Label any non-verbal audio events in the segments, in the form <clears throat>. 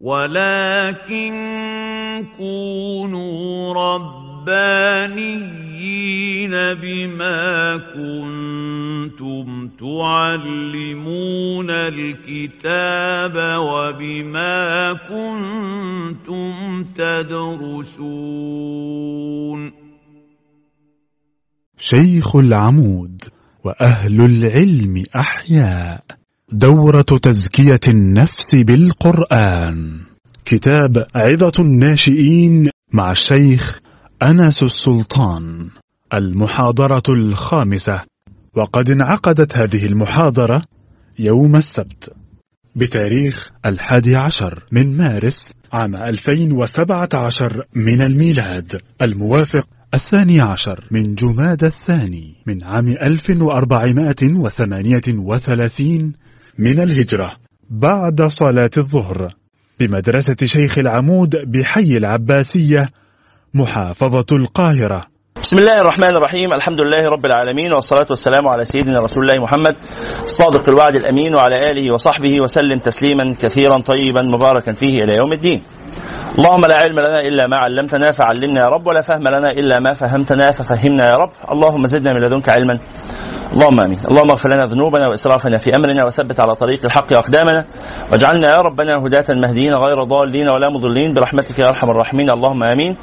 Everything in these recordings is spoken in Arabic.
ولكن كونوا ربانيين بما كنتم تعلمون الكتاب وبما كنتم تدرسون شيخ العمود وأهل العلم أحياء. دورة تزكية النفس بالقرآن. كتاب عظة الناشئين مع الشيخ أنس السلطان. المحاضرة الخامسة. وقد انعقدت هذه المحاضرة يوم السبت. بتاريخ الحادي عشر من مارس عام 2017 من الميلاد. الموافق الثاني عشر من جماد الثاني من عام 1438 من الهجرة. بعد صلاة الظهر بمدرسة شيخ العمود بحي العباسية محافظة القاهرة. بسم الله الرحمن الرحيم الحمد لله رب العالمين والصلاة والسلام على سيدنا رسول الله محمد الصادق الوعد الأمين وعلى آله وصحبه وسلم تسليما كثيرا طيبا مباركا فيه إلى يوم الدين. اللهم لا علم لنا إلا ما علمتنا فعلمنا يا رب ولا فهم لنا إلا ما فهمتنا ففهمنا يا رب. اللهم زدنا من لدنك علما. اللهم آمين. اللهم اغفر لنا ذنوبنا وإسرافنا في أمرنا وثبت على طريق الحق أقدامنا واجعلنا يا ربنا هداة مهديين غير ضالين ولا مضلين برحمتك يا أرحم الراحمين. اللهم آمين.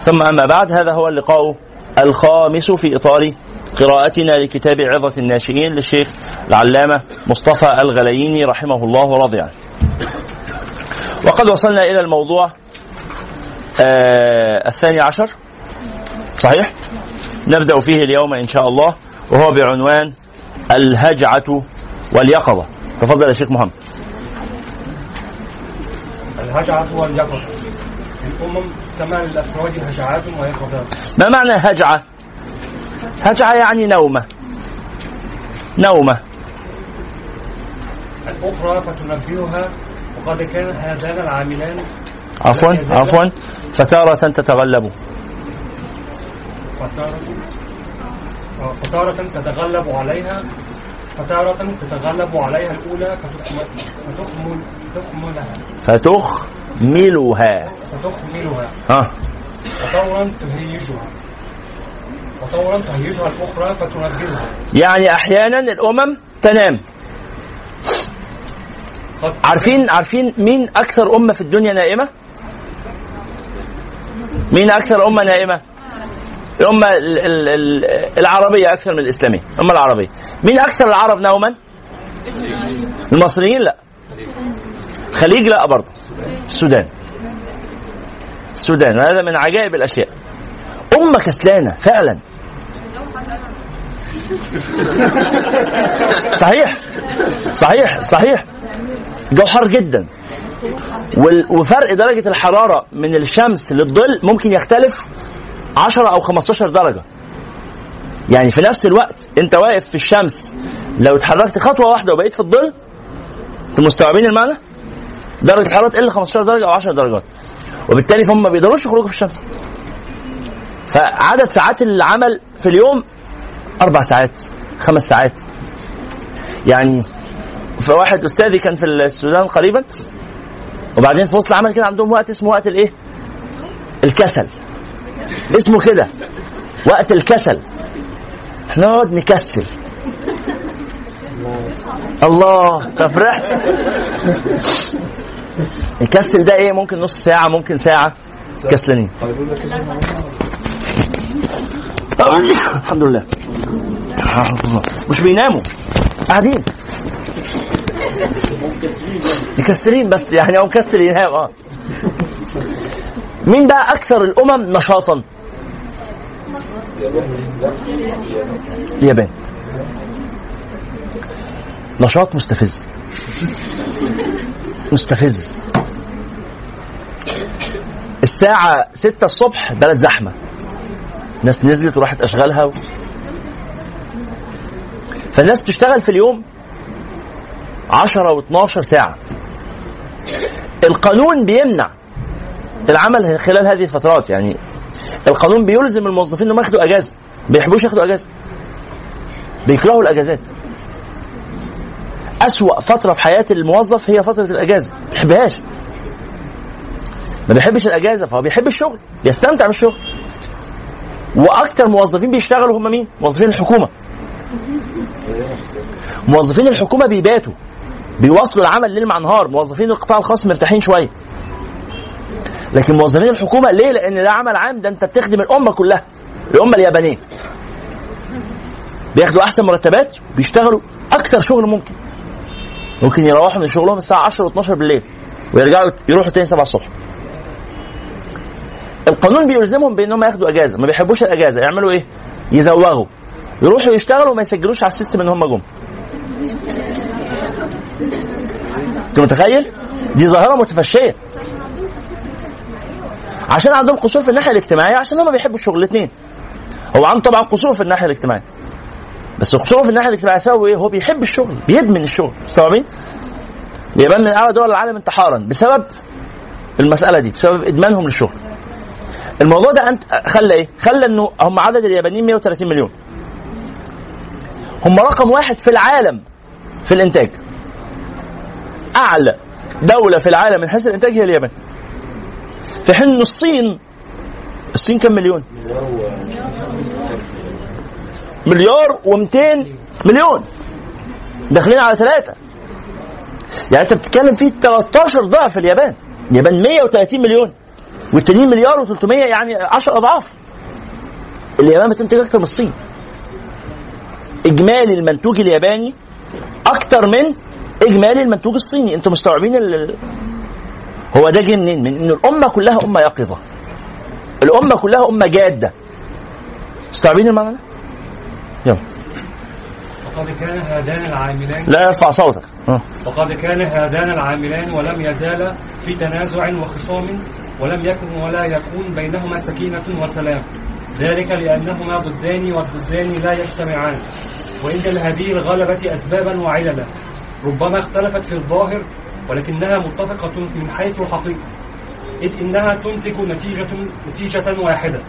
ثم أما بعد هذا هو اللقاء الخامس في إطار قراءتنا لكتاب عظة الناشئين للشيخ العلامة مصطفى الغلييني رحمه الله ورضي عنه وقد وصلنا إلى الموضوع آه الثاني عشر. صحيح؟ نبدأ فيه اليوم إن شاء الله وهو بعنوان الهجعة واليقظة. تفضل يا شيخ محمد. الهجعة واليقظة. الأمم كما للأفراد هجعات ويقظات ما معنى هجعة؟ هجعة يعني نومة. نومة. الأخرى فتنبهها وقد كان هذان العاملان عفوا عفوا. فتارة تتغلب. فتارة فتارة تتغلب عليها فتارة تتغلب عليها الأولى فتخمل فتخمل تخملها. فتخملها. فتخملها. ها. وطورا تهيجها. وطورا تهيجها الأخرى فتنبهها. يعني أحيانا الأمم تنام. قد عارفين عارفين مين أكثر أمة في الدنيا نائمة؟ مين أكثر أمة نائمة؟ الأمة ال- ال- ال- العربية أكثر من الإسلامية، الأمة العربية. مين أكثر العرب نوما؟ المصريين لا. الخليج لا برضه. السودان. السودان هذا من عجائب الأشياء. أمة كسلانة فعلا. <laughs> صحيح. صحيح. صحيح. الجو حار جدا وفرق درجة الحرارة من الشمس للظل ممكن يختلف 10 أو 15 درجة. يعني في نفس الوقت أنت واقف في الشمس لو اتحركت خطوة واحدة وبقيت في الظل أنتوا مستوعبين المعنى؟ درجة الحرارة تقل 15 درجة أو 10 درجات. وبالتالي فهم ما بيقدروش يخرجوا في الشمس. فعدد ساعات العمل في اليوم أربع ساعات خمس ساعات. يعني فواحد أستاذي كان في السودان قريبا وبعدين في وسط العمل كده عندهم وقت اسمه وقت الإيه؟ الكسل. اسمه كده وقت الكسل. نقعد نكسل. الله تفرحت الكسل ده إيه؟ ممكن نص ساعة ممكن ساعة. كسلانين. الحمد لله. مش بيناموا. قاعدين. مكسرين بس يعني هو مكسر ينام آه. مين بقى أكثر الأمم نشاطا؟ اليابان. نشاط مستفز. مستفز. الساعة ستة الصبح بلد زحمة. ناس نزلت وراحت أشغالها و... فالناس بتشتغل في اليوم 10 و12 ساعة. القانون بيمنع العمل خلال هذه الفترات يعني القانون بيلزم الموظفين إنهم ياخدوا أجازة ما بيحبوش ياخدوا أجازة. بيكرهوا الأجازات. أسوأ فترة في حياة الموظف هي فترة الأجازة ما بيحبهاش. ما بيحبش الأجازة فهو بيحب الشغل بيستمتع بالشغل. وأكتر موظفين بيشتغلوا هم مين؟ موظفين الحكومة. موظفين الحكومة بيباتوا بيواصلوا العمل ليل مع نهار موظفين القطاع الخاص مرتاحين شوية. لكن موظفين الحكومة ليه؟ لأن ده عمل عام ده أنت بتخدم الأمة كلها الأمة اليابانية. بياخدوا أحسن مرتبات بيشتغلوا أكتر شغل ممكن. ممكن يروحوا من شغلهم الساعة 10 و12 بالليل ويرجعوا يروحوا تاني 7 الصبح. القانون بيلزمهم بإنهم ياخدوا أجازة ما بيحبوش الأجازة يعملوا إيه؟ يزوغوا. يروحوا يشتغلوا وما يسجلوش على السيستم إن هم جم. أنت متخيل؟ دي ظاهرة متفشية. عشان عندهم قصور في الناحية الاجتماعية عشان هم بيحبوا الشغل الاثنين هو عنده طبعا قصور في الناحية الاجتماعية. بس قصوره في الناحية الاجتماعية سببه إيه؟ هو بيحب الشغل بيدمن الشغل. مستوعبين؟ اليابان من أعلى دول العالم انتحارا بسبب المسألة دي بسبب إدمانهم للشغل. الموضوع ده انت خلى إيه؟ خلى إنه هم عدد اليابانيين 130 مليون. هم رقم واحد في العالم في الإنتاج. أعلى دولة في العالم من حيث الإنتاج هي اليابان. في حين الصين الصين كم مليون؟ مليار و200 مليون. داخلين على ثلاثة يعني أنت بتتكلم فيه 13 ضعف اليابان. اليابان 130 مليون. والتانيين مليار و300 يعني 10 أضعاف. اليابان بتنتج أكتر من الصين. إجمالي المنتوج الياباني أكتر من إجمالي المنتوج الصيني. أنتوا مستوعبين ال... هو ده جه منين؟ من إن الأمة كلها أمة يقظة. الأمة كلها أمة جادة. مستوعبين المعنى ده؟ يلا. وقد كان هذان العاملان لا يرفع صوتك. آه. وقد كان هذان العاملان ولم يزالا في تنازع وخصام ولم يكن ولا يكون بينهما سكينة وسلام. ذلك لأنهما ضدان والضدان لا يجتمعان. وإن لهذه الغلبة أسبابا وعللا. ربما اختلفت في الظاهر ولكنها متفقة من حيث الحقيقة. إذ إنها تنتج نتيجة نتيجة واحدة.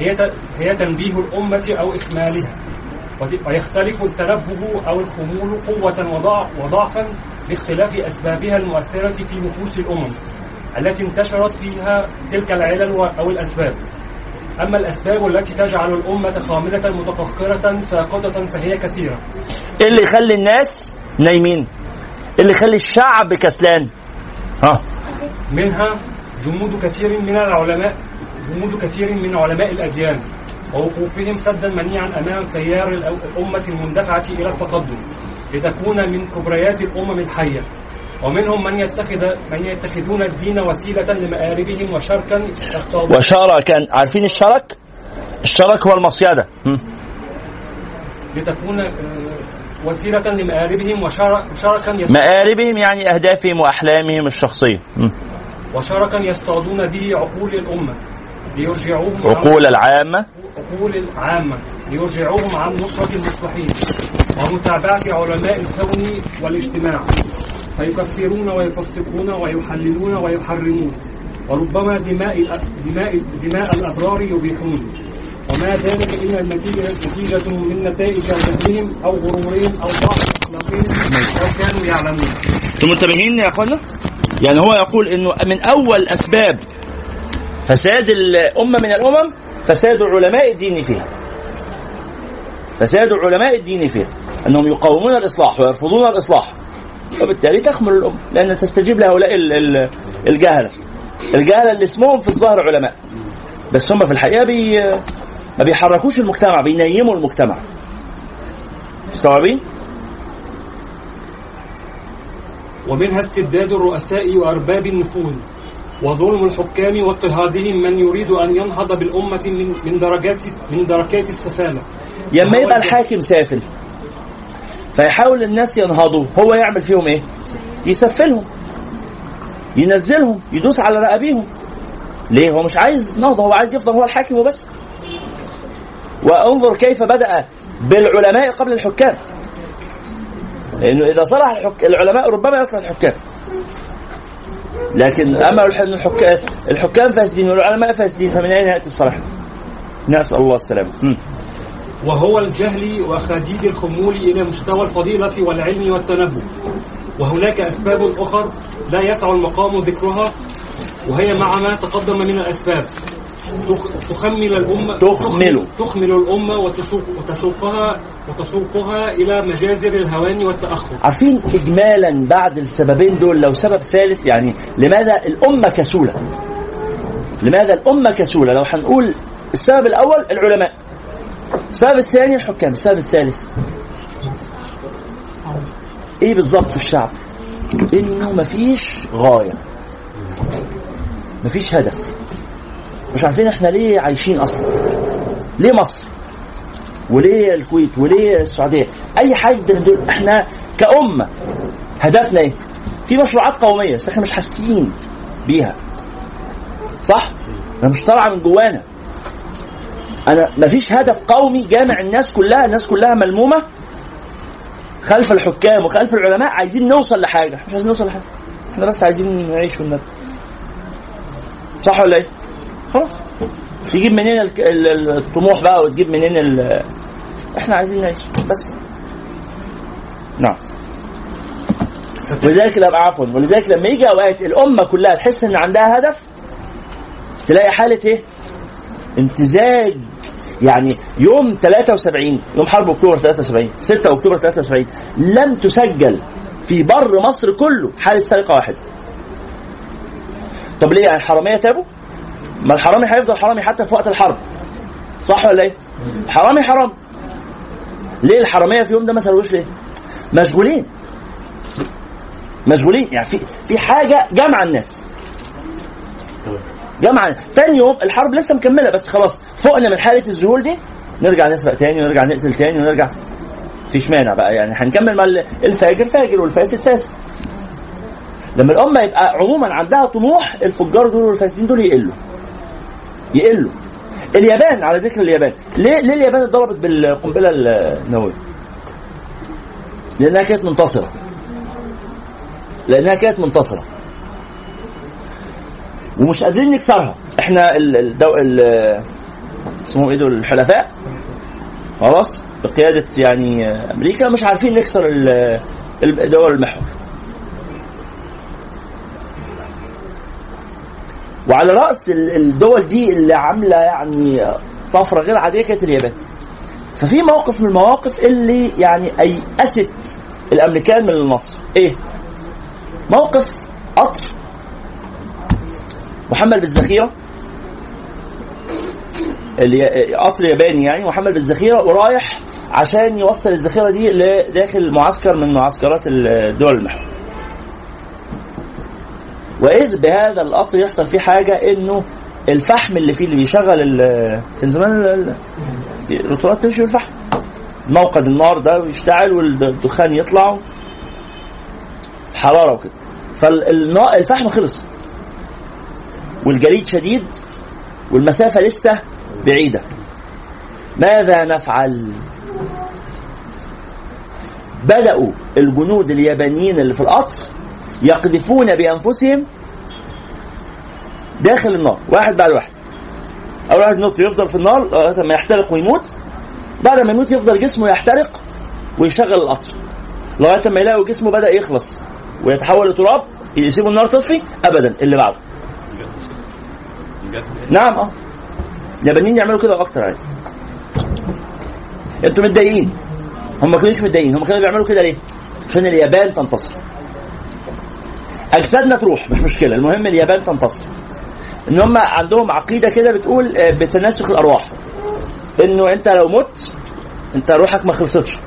هي هي تنبيه الأمة أو إكمالها ويختلف التنبه أو الخمول قوة وضع- وضعفا باختلاف أسبابها المؤثرة في نفوس الأمم التي انتشرت فيها تلك العلل أو الأسباب أما الأسباب التي تجعل الأمة خاملة متقهقرة ساقطة فهي كثيرة إيه اللي يخلي الناس نايمين؟ إيه اللي يخلي الشعب كسلان؟ ها منها جمود كثير من العلماء جمود كثير من علماء الأديان ووقوفهم سدا منيعا أمام تيار الأمة المندفعة إلى التقدم لتكون من كبريات الأمم الحية ومنهم من يتخذ من يتخذون الدين وسيلة لمآربهم وشركا يصطادون وشركا عارفين الشرك؟ الشرك هو المصيدة هم. لتكون آه، وسيلة لمآربهم وشر- وشركا مآربهم يعني أهدافهم وأحلامهم الشخصية. وشركا يصطادون به عقول الأمة ليرجعوهم عقول العامة. عقول العامة. ليرجعوهم عن نصرة المصلحين. ومتابعة علماء الكون والاجتماع. فيكفرون ويفسقون ويحللون ويحرمون. وربما دماء دماء دماء الأبرار يبيحون. وما ذلك إلا النتيجة نتيجة من نتائج جهلهم أو غرورهم أو ضعف أخلاقهم أو كانوا يعلمون. أنتم منتبهين يا أخوانا؟ يعني هو يقول إنه من أول أسباب فساد الأمة من الأمم فساد علماء الدين فيها. فساد علماء الدين فيها أنهم يقاومون الإصلاح ويرفضون الإصلاح. وبالتالي تخمل الأمة لأن تستجيب لهؤلاء ال- ال- الجهلة. الجهلة اللي اسمهم في الظاهر علماء. بس هم في الحقيقة بي ما بيحركوش المجتمع بينيموا المجتمع. مستوعبين؟ ومنها استبداد الرؤساء وأرباب النفوذ وظلم الحكام واضطهادهم من يريد أن ينهض بالأمة من من درجات من دركات السفالة لما يبقى. الحاكم سافل. فيحاول الناس ينهضوا. هو يعمل فيهم إيه؟ يسفلهم. ينزلهم. يدوس على رقابيهم ليه؟ هو مش عايز نهضة. هو عايز يفضل هو الحاكم وبس. وانظر كيف بدأ بالعلماء قبل الحكام. لأنه إذا صلح الحك... العلماء ربما يصلح الحكام. لكن أما الح- الحكام الحكام فاسدين والعلماء فاسدين فمن أين يأتي الصلاح؟ نسأل الله السلامة. وهو الجهل وخديد الخمول إلى مستوى الفضيلة والعلم والتنبه وهناك أسباب أخر لا يسع المقام ذكرها وهي مع ما تقدم من الأسباب تخ- تخمل الأمة تخمل. تخمل الأمة وتسوق وتسوقها وتسوقها إلى مجازر الهوان والتأخر. عارفين اجمالا بعد السببين دول لو سبب ثالث يعني لماذا الأمة كسولة؟ لماذا الأمة كسولة؟ لو هنقول السبب الأول العلماء. السبب الثاني الحكام. السبب الثالث. إيه بالظبط في الشعب؟ إنه مفيش غاية. مفيش هدف. مش عارفين إحنا ليه عايشين أصلا. ليه مصر؟ وليه الكويت؟ وليه السعودية؟ أي حد من دول إحنا كأمة هدفنا إيه؟ في مشروعات قومية بس إحنا مش حاسين بيها. صح؟ أنا مش طالعه من جوانا. أنا مفيش هدف قومي جامع الناس كلها الناس كلها ملمومة خلف الحكام وخلف العلماء عايزين نوصل لحاجة. مش عايزين نوصل لحاجة. إحنا بس عايزين نعيش والنبي صح ولا إيه؟ خلاص. تجيب منين الطموح بقى وتجيب منين ال- إحنا عايزين نعيش. بس. نعم. ولذلك لما عفوا. ولذلك لما يجي أوقات الأمة كلها تحس إن عندها هدف تلاقي حالة إيه؟ امتزاج يعني يوم 73 يوم حرب أكتوبر 73 6 أكتوبر 73 لم تسجل في بر مصر كله حالة سرقة واحدة. طب ليه؟ يعني الحراميه تابوا؟ ما الحرامي هيفضل حرامي حتى في وقت الحرب. صح ولا إيه؟ حرامي حرام. ليه الحرامية في يوم ده ما سالوش ليه؟ مشغولين. مشغولين يعني في في حاجة جامعة الناس. جامعة تاني يوم الحرب لسه مكملة بس خلاص فوقنا من حالة الذهول دي نرجع نسرق تاني ونرجع نقتل تاني ونرجع فيش مانع بقى يعني هنكمل مع الفاجر فاجر والفاسد فاسد لما الأمة يبقى عموما عندها طموح الفجار دول والفاسدين دول يقلوا يقلوا. اليابان على ذكر اليابان. ليه؟ ليه اليابان اتضربت بالقنبلة النووية؟ لأنها كانت منتصرة. لأنها كانت منتصرة. ومش قادرين نكسرها إحنا ال-. ال... اسمهم إيه دول؟ الحلفاء. خلاص؟ بقيادة يعني أمريكا مش عارفين نكسر ال- ال- دول المحور. وعلى رأس ال- الدول دي اللي عاملة يعني طفرة غير عادية كانت اليابان. ففي موقف من المواقف اللي يعني أيأست الأمريكان من النصر. إيه؟ موقف قطر. محمل بالذخيره قطر ياباني يعني محمل بالذخيره ورايح عشان يوصل الذخيره دي لداخل معسكر من معسكرات الدول المحور. وإذ بهذا القطر يحصل فيه حاجة إنه الفحم اللي فيه اللي بيشغل كان زمان ال- ال- القطارات تمشي بالفحم. موقد النار ده يشتعل والدخان يطلع حرارة وكده. فالفحم خلص والجليد شديد والمسافة لسه بعيدة ماذا نفعل؟ بدأوا الجنود اليابانيين اللي في القطر يقذفون بأنفسهم داخل النار. واحد بعد واحد. أول واحد ينط يفضل في النار لغاية ما يحترق ويموت. بعد ما يموت يفضل جسمه يحترق ويشغل القطر. لغاية ما يلاقوا جسمه بدأ يخلص ويتحول لتراب يسيبوا النار تطفي أبدا اللي بعده. نعم آه. اليابانيين يعملوا كده أكتر عادي أنتوا متضايقين. هم ما كانوش متضايقين. هم كانوا بيعملوا كده ليه؟ عشان اليابان تنتصر. أجسادنا تروح مش مشكلة. المهم اليابان تنتصر. إن هم عندهم عقيدة كده بتقول آه، بتناسخ الأرواح. إنه أنت لو مت أنت روحك ما خلصتش.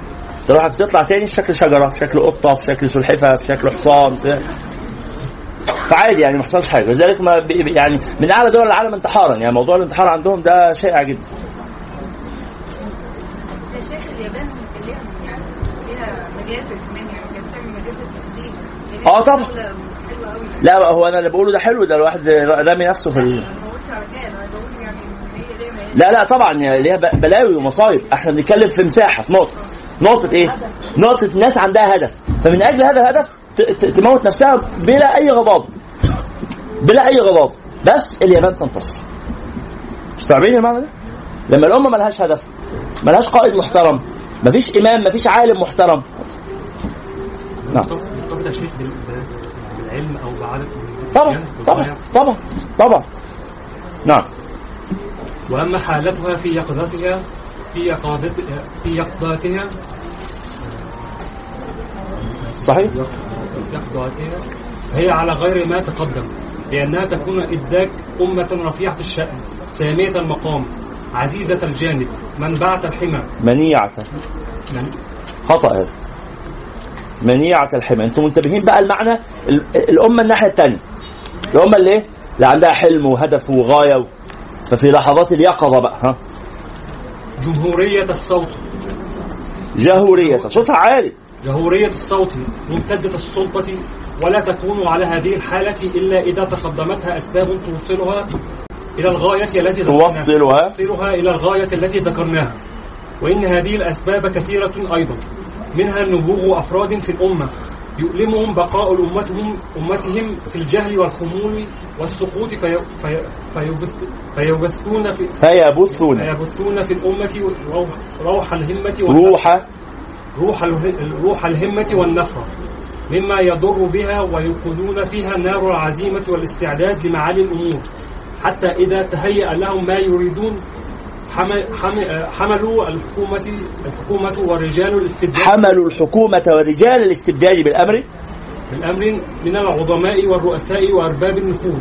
أنت روحك تطلع تاني في شكل شجرة في شكل قطة في شكل سلحفاه في شكل حصان في فعادي يعني ما حصلش حاجة. لذلك ما يعني من أعلى دول العالم انتحارا. يعني موضوع الانتحار عندهم ده شائع جدا. يعني يعني يعني آه طبعا. لا هو أنا اللي بقوله ده حلو ده الواحد رامي نفسه في ال... لا لا طبعا يعني ليها بلاوي ومصايب. إحنا بنتكلم في مساحة في نقطة. نقطة إيه؟ نقطة ناس عندها هدف. فمن أجل هذا الهدف تموت نفسها بلا أي غضاض بلا أي غضاض بس اليابان تنتصر. مستوعبين المعنى ده؟ لما الأمة ملهاش هدف ملهاش قائد محترم مفيش إمام مفيش عالم محترم. نعم مرتبط يا شيخ بال- بال- العلم أو طبعا طبعا طبعا طبعا. نعم. وأما حالتها في يقظتها في يقظتها في يقظتها صحيح. يقظتها فهي على غير ما تقدم لأنها تكون إداك أمة رفيعة الشأن سامية المقام عزيزة الجانب منبعة الحمى. منيعة. من خطأ هذا. منيعة الحمى أنتم منتبهين بقى المعنى ال- الأمة الناحية الثانية الأمة اللي إيه؟ اللي عندها حلم وهدف وغاية و... ففي لحظات اليقظة بقى ها؟ جمهورية الصوت. جهورية. صوتها عالي. جهورية الصوت ممتدة السلطة ولا تكون على هذه الحالة إلا إذا تقدمتها أسباب توصلها إلى الغاية التي ذكرناها. توصلها. توصلها إلى الغاية التي ذكرناها. وإن هذه الأسباب كثيرة أيضا. منها نبوغ أفراد في الأمة يؤلمهم بقاء أمتهم أمتهم في الجهل والخمول والسقوط في في فيبث فيبثون في فيبثون. فيبثون في الأمة روح, الهمة روح روح روح الهمة والنفرة مما يضر بها ويوقدون فيها نار العزيمة والاستعداد لمعالي الأمور حتى إذا تهيأ لهم ما يريدون حملوا الحكومة الحكومة ورجال الاستبداد. حملوا الحكومة ورجال الاستبداد بالأمر؟ بالأمر من العظماء والرؤساء وأرباب النفوذ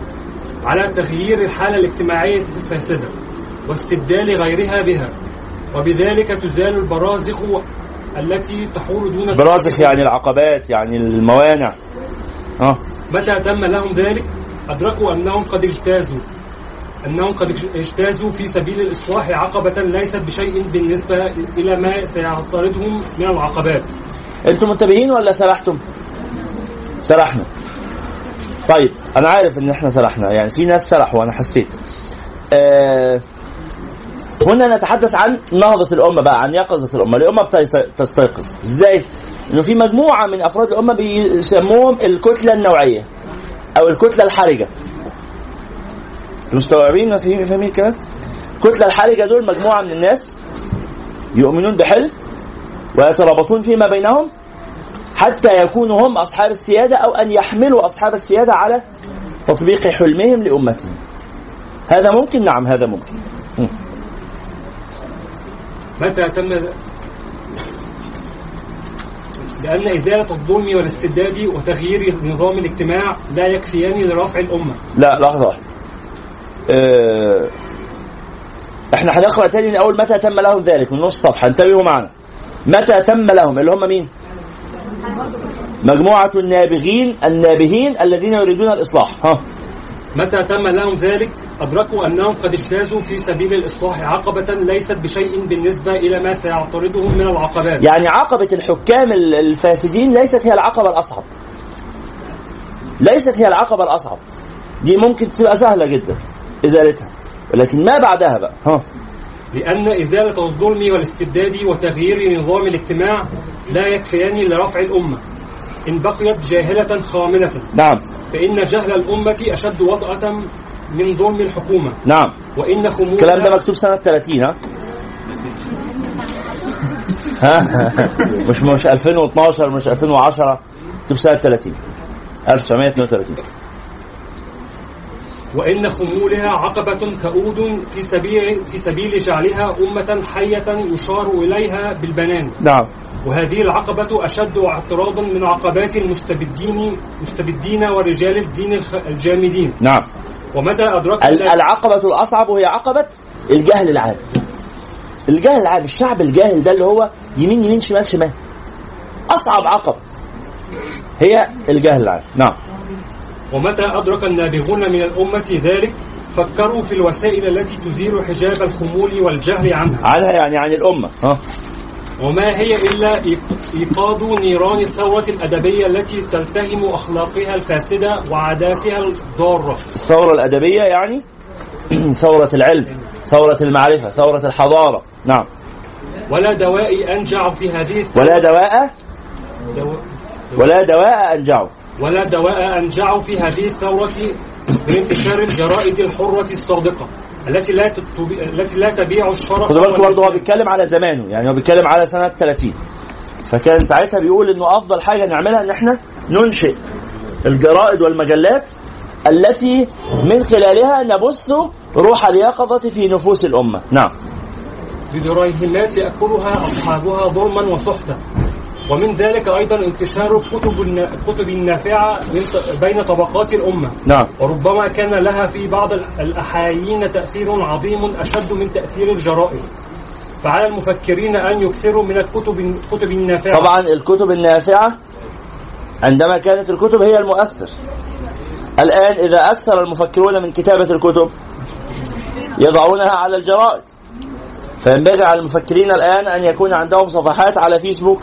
على تغيير الحالة الاجتماعية الفاسدة واستبدال غيرها بها وبذلك تزال البرازخ التي تحول دون برازخ يعني العقبات يعني الموانع. آه. متى تم لهم ذلك؟ أدركوا أنهم قد اجتازوا أنهم قد اجتازوا في سبيل الإصلاح عقبة ليست بشيء بالنسبة إلى ما سيعترضهم من العقبات. أنتم منتبهين ولا سرحتم؟ سرحنا. طيب أنا عارف إن إحنا سرحنا يعني في ناس سرحوا وأنا حسيت. آه هنا نتحدث عن نهضة الأمة بقى عن يقظة الأمة. الأمة بتستيقظ إزاي؟ إنه في مجموعة من أفراد الأمة بيسموهم الكتلة النوعية أو الكتلة الحرجة. مستوعبين فاهمين فاهمين الكلام؟ الكتلة الحرجة دول مجموعة من الناس يؤمنون بحلم ويترابطون فيما بينهم حتى يكونوا هم أصحاب السيادة أو أن يحملوا أصحاب السيادة على تطبيق حلمهم لأمتهم هذا ممكن؟ نعم هذا ممكن م. متى تم لأن إزالة الظلم والاستبداد وتغيير نظام الاجتماع لا يكفيان لرفع الأمة لا لحظة واحدة إحنا هنقرأ تاني من أول متى تم لهم ذلك من نص صفحة. انتبهوا معنا. متى تم لهم؟ اللي هم مين؟ مجموعة النابغين النابهين الذين يريدون الإصلاح. ها. متى تم لهم ذلك؟ أدركوا أنهم قد اجتازوا في سبيل الإصلاح عقبة ليست بشيء بالنسبة إلى ما سيعترضهم من العقبات. يعني عقبة الحكام ال- الفاسدين ليست هي العقبة الأصعب. ليست هي العقبة الأصعب. دي ممكن تبقى سهلة جدا. إزالتها. لكن ما بعدها بقى. ها. لأن إزالة الظلم والاستبداد وتغيير نظام الاجتماع لا يكفيان لرفع الأمة. إن بقيت جاهلة خاملة. نعم. فإن جهل الأمة أشد وطأة من ظلم الحكومة. نعم. وإن خمولها الكلام ده مكتوب سنة 30 ها؟ ها؟ مش مش 2012 مش 2010 مكتوب سنة 30 1932 وإن خمولها عقبة كؤود في سبيل في سبيل جعلها أمة حية يشار إليها بالبنان. نعم. وهذه العقبة أشد اعتراضا من عقبات المستبدين مستبدين ورجال الدين الجامدين. نعم. ومتى أدركت العقبة الأصعب وهي عقبة الجهل العام. الجهل العام الشعب الجاهل ده اللي هو يمين يمين شمال شمال. أصعب عقبة هي الجهل العام. نعم. ومتى أدرك النابغون من الأمة ذلك؟ فكروا في الوسائل التي تزيل حجاب الخمول والجهل عنها. عنها يعني عن الأمة ها. وما هي إلا إيق- إيقاظ نيران الثورة الأدبية التي تلتهم أخلاقها الفاسدة وعاداتها الضارة. الثورة الأدبية يعني؟ <clears throat> ثورة العلم ثورة المعرفة ثورة الحضارة نعم. ولا دواء أنجع في هذه الثورة. ولا دواء؟ دو... ولا دواء أنجعه ولا دواء أنجع في هذه الثورة من انتشار الجرائد الحرة الصادقة التي لا. التي لا تبيع الشرف خدوا بالكم برضه هو. بيتكلم على زمانه يعني هو بيتكلم على سنة 30 فكان ساعتها بيقول إنه أفضل حاجة نعملها إن إحنا ننشئ الجرائد والمجلات التي من خلالها نبث روح اليقظة في نفوس الأمة نعم بدريهمات يأكلها أصحابها ظلما وسحتا ومن ذلك أيضا انتشار الكتب الكتب النافعة بين طبقات الأمة. نعم. وربما كان لها في بعض ال- الأحايين تأثير عظيم أشد من تأثير الجرائد فعلى المفكرين أن يكثروا من الكتب الكتب النافعة. طبعا الكتب النافعة عندما كانت الكتب هي المؤثر. الآن إذا أكثر المفكرون من كتابة الكتب يضعونها على الجرائد. فينبغي على المفكرين الآن أن يكون عندهم صفحات على فيسبوك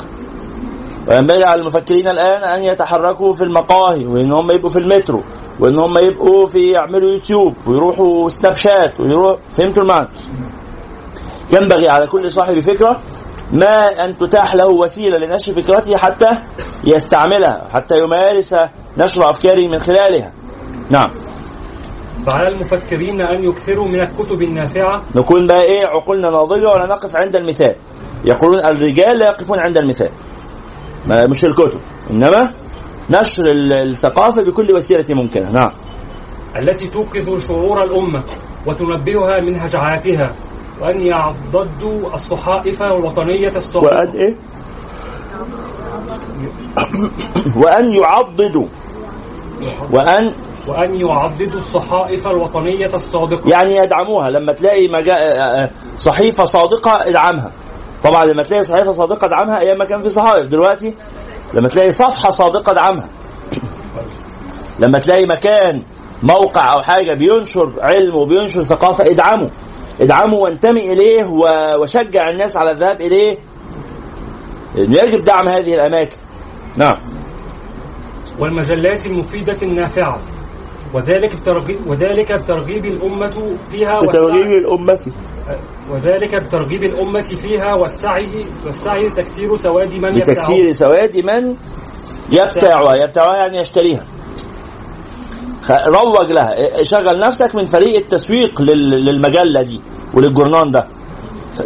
وينبغي على المفكرين الآن أن يتحركوا في المقاهي وإن هم يبقوا في المترو وإن هم يبقوا في يعملوا يوتيوب ويروحوا سناب شات ويروحوا فهمتوا المعنى؟ ينبغي على كل صاحب فكرة ما أن تتاح له وسيلة لنشر فكرته حتى يستعملها حتى يمارس نشر أفكاره من خلالها. نعم. فعلى المفكرين أن يكثروا من الكتب النافعة. نكون بقى إيه عقولنا ناضجة ولا نقف عند المثال. يقولون الرجال لا يقفون عند المثال. مش الكتب. إنما نشر ال- الثقافة بكل وسيلة ممكنة. نعم. التي توقظ شعور الأمة وتنبهها من هجعاتها وأن يعضدوا الصحائف الوطنية وأن الصادقة إيه؟ وأن يعضدوا وأن وأن يعضدوا الصحائف الوطنية الصادقة. يعني يدعموها. لما تلاقي مجا... صحيفة صادقة ادعمها. طبعا لما تلاقي صحيفة صادقة ادعمها أيام ما كان في صحائف دلوقتي لما تلاقي صفحة صادقة ادعمها لما تلاقي مكان موقع أو حاجة بينشر علم وبينشر ثقافة ادعمه. ادعمه وانتمي إليه وشجع الناس على الذهاب إليه. يجب دعم هذه الأماكن. نعم. والمجلات المفيدة النافعة. وذلك بترغيب وذلك بترغيب الأمة فيها بترغيب والسعي الامه وذلك بترغيب الأمة فيها والسعي والسعي تكثير سواد من يبتاعها سواد من يبتاعها يبتاعها يعني يشتريها. روج لها. شغل نفسك من فريق التسويق لل- للمجلة دي وللجورنان ده.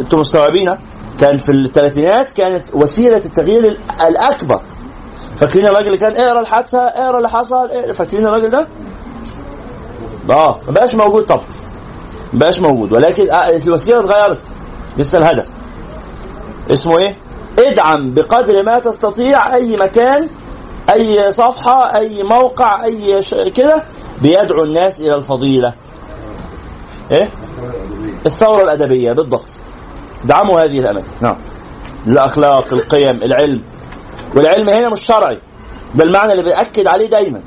أنتم مستوعبين؟ كان في الثلاثينات كانت وسيلة التغيير ال- الأكبر. فاكرين الراجل اللي كان اقرأ الحادثة؟ اقرأ اللي حصل. فاكرين الراجل ده؟ آه ما بقاش موجود طبعا ما بقاش موجود ولكن آه، الوسيلة اتغيرت لسه الهدف اسمه إيه؟ ادعم بقدر ما تستطيع أي مكان أي صفحة أي موقع أي ش... كده بيدعو الناس إلى الفضيلة. إيه؟ الثورة الأدبية بالضبط. دعموا هذه الأماكن، نعم. الأخلاق، القيم، العلم. والعلم هنا مش شرعي. ده المعنى اللي بنأكد عليه دايما.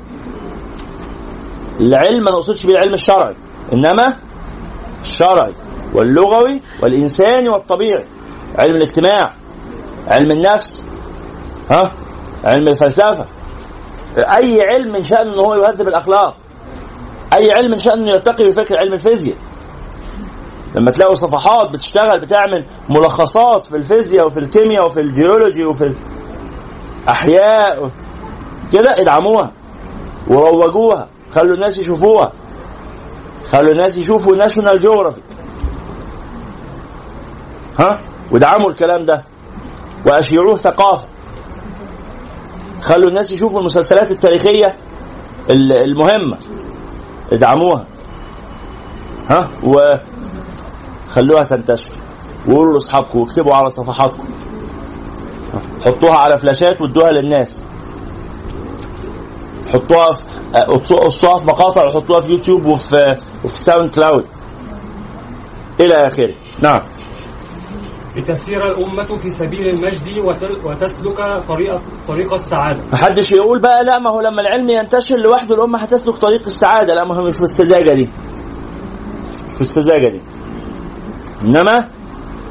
العلم ما نقصدش بيه العلم الشرعي، إنما الشرعي واللغوي والإنساني والطبيعي. علم الاجتماع علم النفس ها؟ علم الفلسفة. أي علم من شأنه إن هو يهذب الأخلاق أي علم من شأنه يرتقي بفكر علم الفيزياء. لما تلاقوا صفحات بتشتغل بتعمل ملخصات في الفيزياء وفي الكيمياء وفي الجيولوجي وفي الاحياء كده ادعموها وروجوها. خلوا الناس يشوفوها. خلوا الناس يشوفوا ناشونال جيوغرافي ها؟ ودعموا الكلام ده. وأشيعوه ثقافة. خلوا الناس يشوفوا المسلسلات التاريخية ال- المهمة. ادعموها. ها؟ وخلوها تنتشر. وقولوا لأصحابكم واكتبوا على صفحاتكم. ها، حطوها على فلاشات وادوها للناس. حطوها في قصوها في مقاطع وحطوها في يوتيوب وفي وفي ساوند كلاود. إلى آخره. نعم. لتسير الأمة في سبيل المجد وتسلك طريق طريق السعادة. محدش يقول بقى لا ما هو لما العلم ينتشر لوحده الأمة هتسلك طريق السعادة. لا ما هو مش في السذاجة دي. مش في السذاجة دي. إنما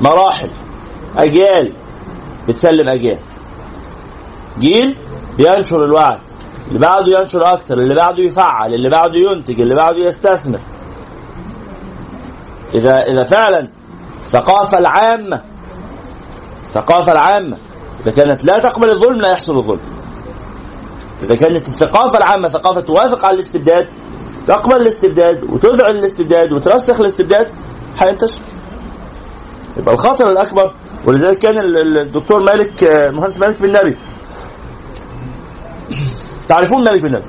مراحل. أجيال. بتسلم أجيال. جيل بينشر الوعي. اللي بعده ينشر أكتر اللي بعده يفعل اللي بعده ينتج اللي بعده يستثمر. إذا إذا فعلا الثقافه العامة الثقافه العامة إذا كانت لا تقبل الظلم لا يحصل الظلم. إذا كانت الثقافة العامة ثقافة توافق على الاستبداد تقبل الاستبداد وتذعن الاستبداد وترسخ الاستبداد هينتشر يبقى الخطر الأكبر ولذلك كان ال- ال- الدكتور مالك آه، المهندس مالك بن نبي تعرفون مالك بن نبي.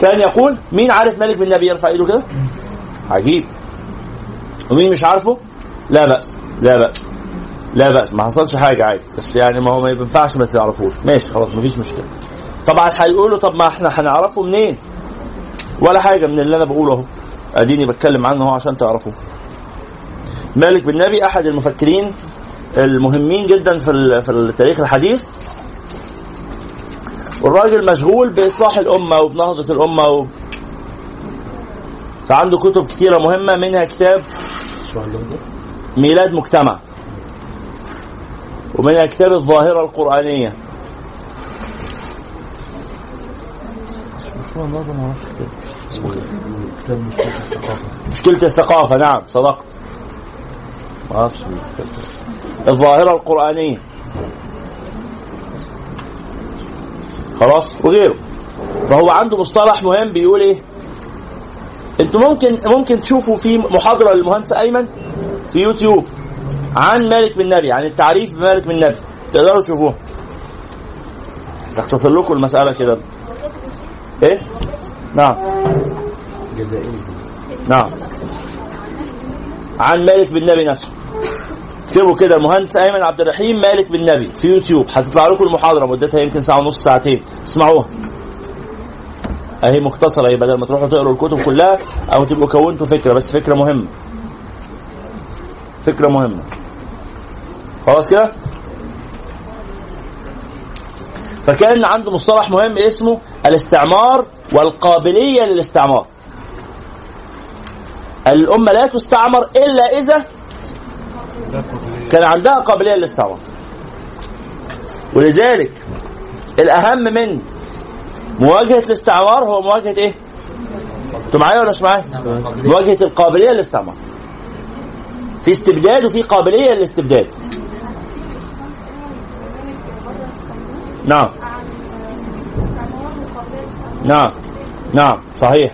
كان يقول مين عارف مالك بن نبي يرفع إيده كده؟ عجيب. ومين مش عارفه؟ لا بأس لا بأس لا بأس. ما حصلش حاجة عادي. بس يعني ما هو ما ينفعش ما تعرفوش. ماشي خلاص ما فيش مشكلة طبعا هيقولوا طب ما إحنا هنعرفه منين؟ ولا حاجة من اللي أنا بقوله أهو. أديني بتكلم عنه أهو عشان تعرفوه مالك بن نبي أحد المفكرين المهمين جدا في في التاريخ الحديث. والراجل مشغول بإصلاح الأمة وبنهضة الأمة و... فعنده كتب كثيره مهمة منها كتاب ميلاد مجتمع. ومنها كتاب الظاهرة القرآنية. مشكلة الثقافة نعم صدقت. الظاهرة القرآنية. خلاص؟ وغيره. فهو عنده مصطلح مهم بيقول إيه؟ أنتوا ممكن ممكن تشوفوا في محاضرة للمهندس أيمن في يوتيوب عن مالك بن نبي عن التعريف بمالك بن نبي. تقدروا تشوفوه. تختصر لكم المسألة كده. إيه؟ نعم. نعم. عن مالك بن نبي نفسه. اكتبوا كده المهندس أيمن عبد الرحيم مالك بن نبي في يوتيوب. هتطلع لكم المحاضرة مدتها يمكن ساعة ونص ساعتين. اسمعوها. أهي مختصرة اهي بدل ما تروحوا تقروا الكتب كلها أو تبقوا كونتوا فكرة بس فكرة مهمة. فكرة مهمة. خلاص كده؟ فكان عنده مصطلح مهم اسمه الاستعمار والقابلية للاستعمار. الأمة لا تستعمر إلا إذا كان عندها قابلية للاستعمار ولذلك الأهم من مواجهة الاستعمار هو مواجهة إيه؟ أنتوا معايا ولا مش معايا؟ مواجهة القابلية للاستعمار في استبداد وفي قابلية للاستبداد. نعم. نعم. نعم. صحيح.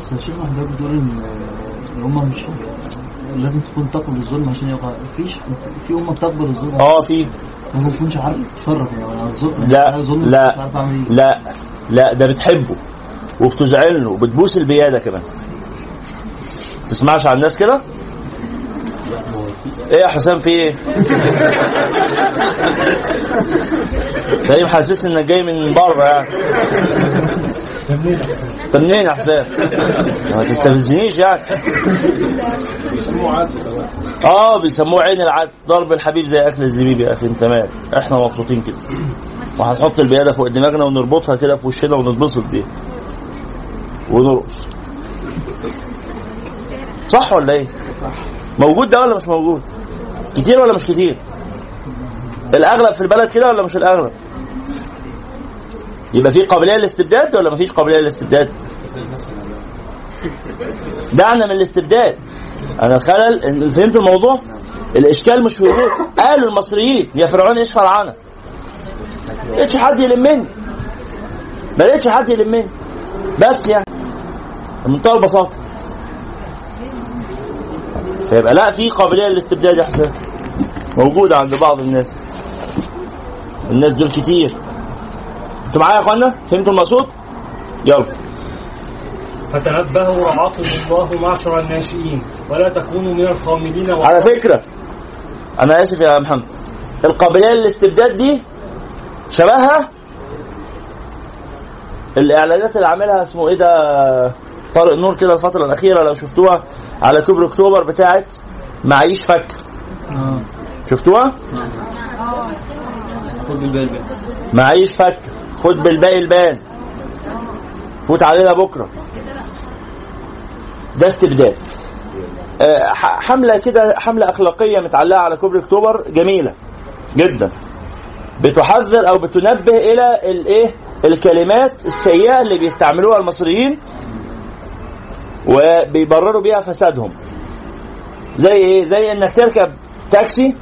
بس الشيخ بتقول ان ان هم مش لازم تكون تقبل الظلم عشان يقع مفيش في أمة بتقبل الظلم آه في ما بتكونش عارف تتصرف يعني على الظلم لا على مش لا إيه. لا لا ده بتحبه وبتزعل له وبتبوس البيادة كمان. تسمعش عن الناس كده؟ إيه يا حسام في إيه؟ تقريبا <laughs> حاسسني إنك جاي من بره يعني. انت منين يا حسام ما تستفزنيش يعني آه بيسموه عين العدل. ضرب الحبيب زي أكل الزبيب يا أخي أنت مال. إحنا مبسوطين كده. وهنحط البياده فوق دماغنا ونربطها كده في وشنا ونتبسط بيها. ونرقص. صح ولا إيه؟ موجود ده ولا مش موجود؟ كتير ولا مش كتير؟ الأغلب في البلد كده ولا مش الأغلب؟ يبقى في قابلية للاستبداد ولا مفيش قابلية للاستبداد؟ دعنا من الاستبداد. أنا الخلل فهمت الموضوع؟ الإشكال مش في وجود. قالوا المصريين يا فرعون إيش فرعنا؟ ما لقيتش حد يلمني ما لقيتش حد يلمني بس يعني. بمنتهى البساطه فيبقى لا في قابلية للاستبداد يا حسين. موجودة عند بعض الناس. الناس دول كتير. أنتوا معايا يا اخوانا؟ فهمتوا المقصود؟ يلا. فتنبهوا رعاكم الله معشر الناشئين ولا تكونوا من الخاملين على فكرة أنا آسف يا محمد. القابلية للاستبداد دي شبهها الإعلانات اللي عاملها اسمه إيه ده طارق نور كده الفترة الأخيرة لو شفتوها على كوبري أكتوبر بتاعت معيش فك. آه. شفتوها؟ بقى معيش فك. خد بالباقي لبان فوت علينا بكرة. ده استبداد. آه، حملة كده حملة أخلاقية متعلقة على كوبري أكتوبر جميلة جدا. بتحذر أو بتنبه إلى الايه الكلمات السيئة اللي بيستعملوها المصريين وبيبرروا بيها فسادهم. زي إيه؟ زي إنك تركب تاكسي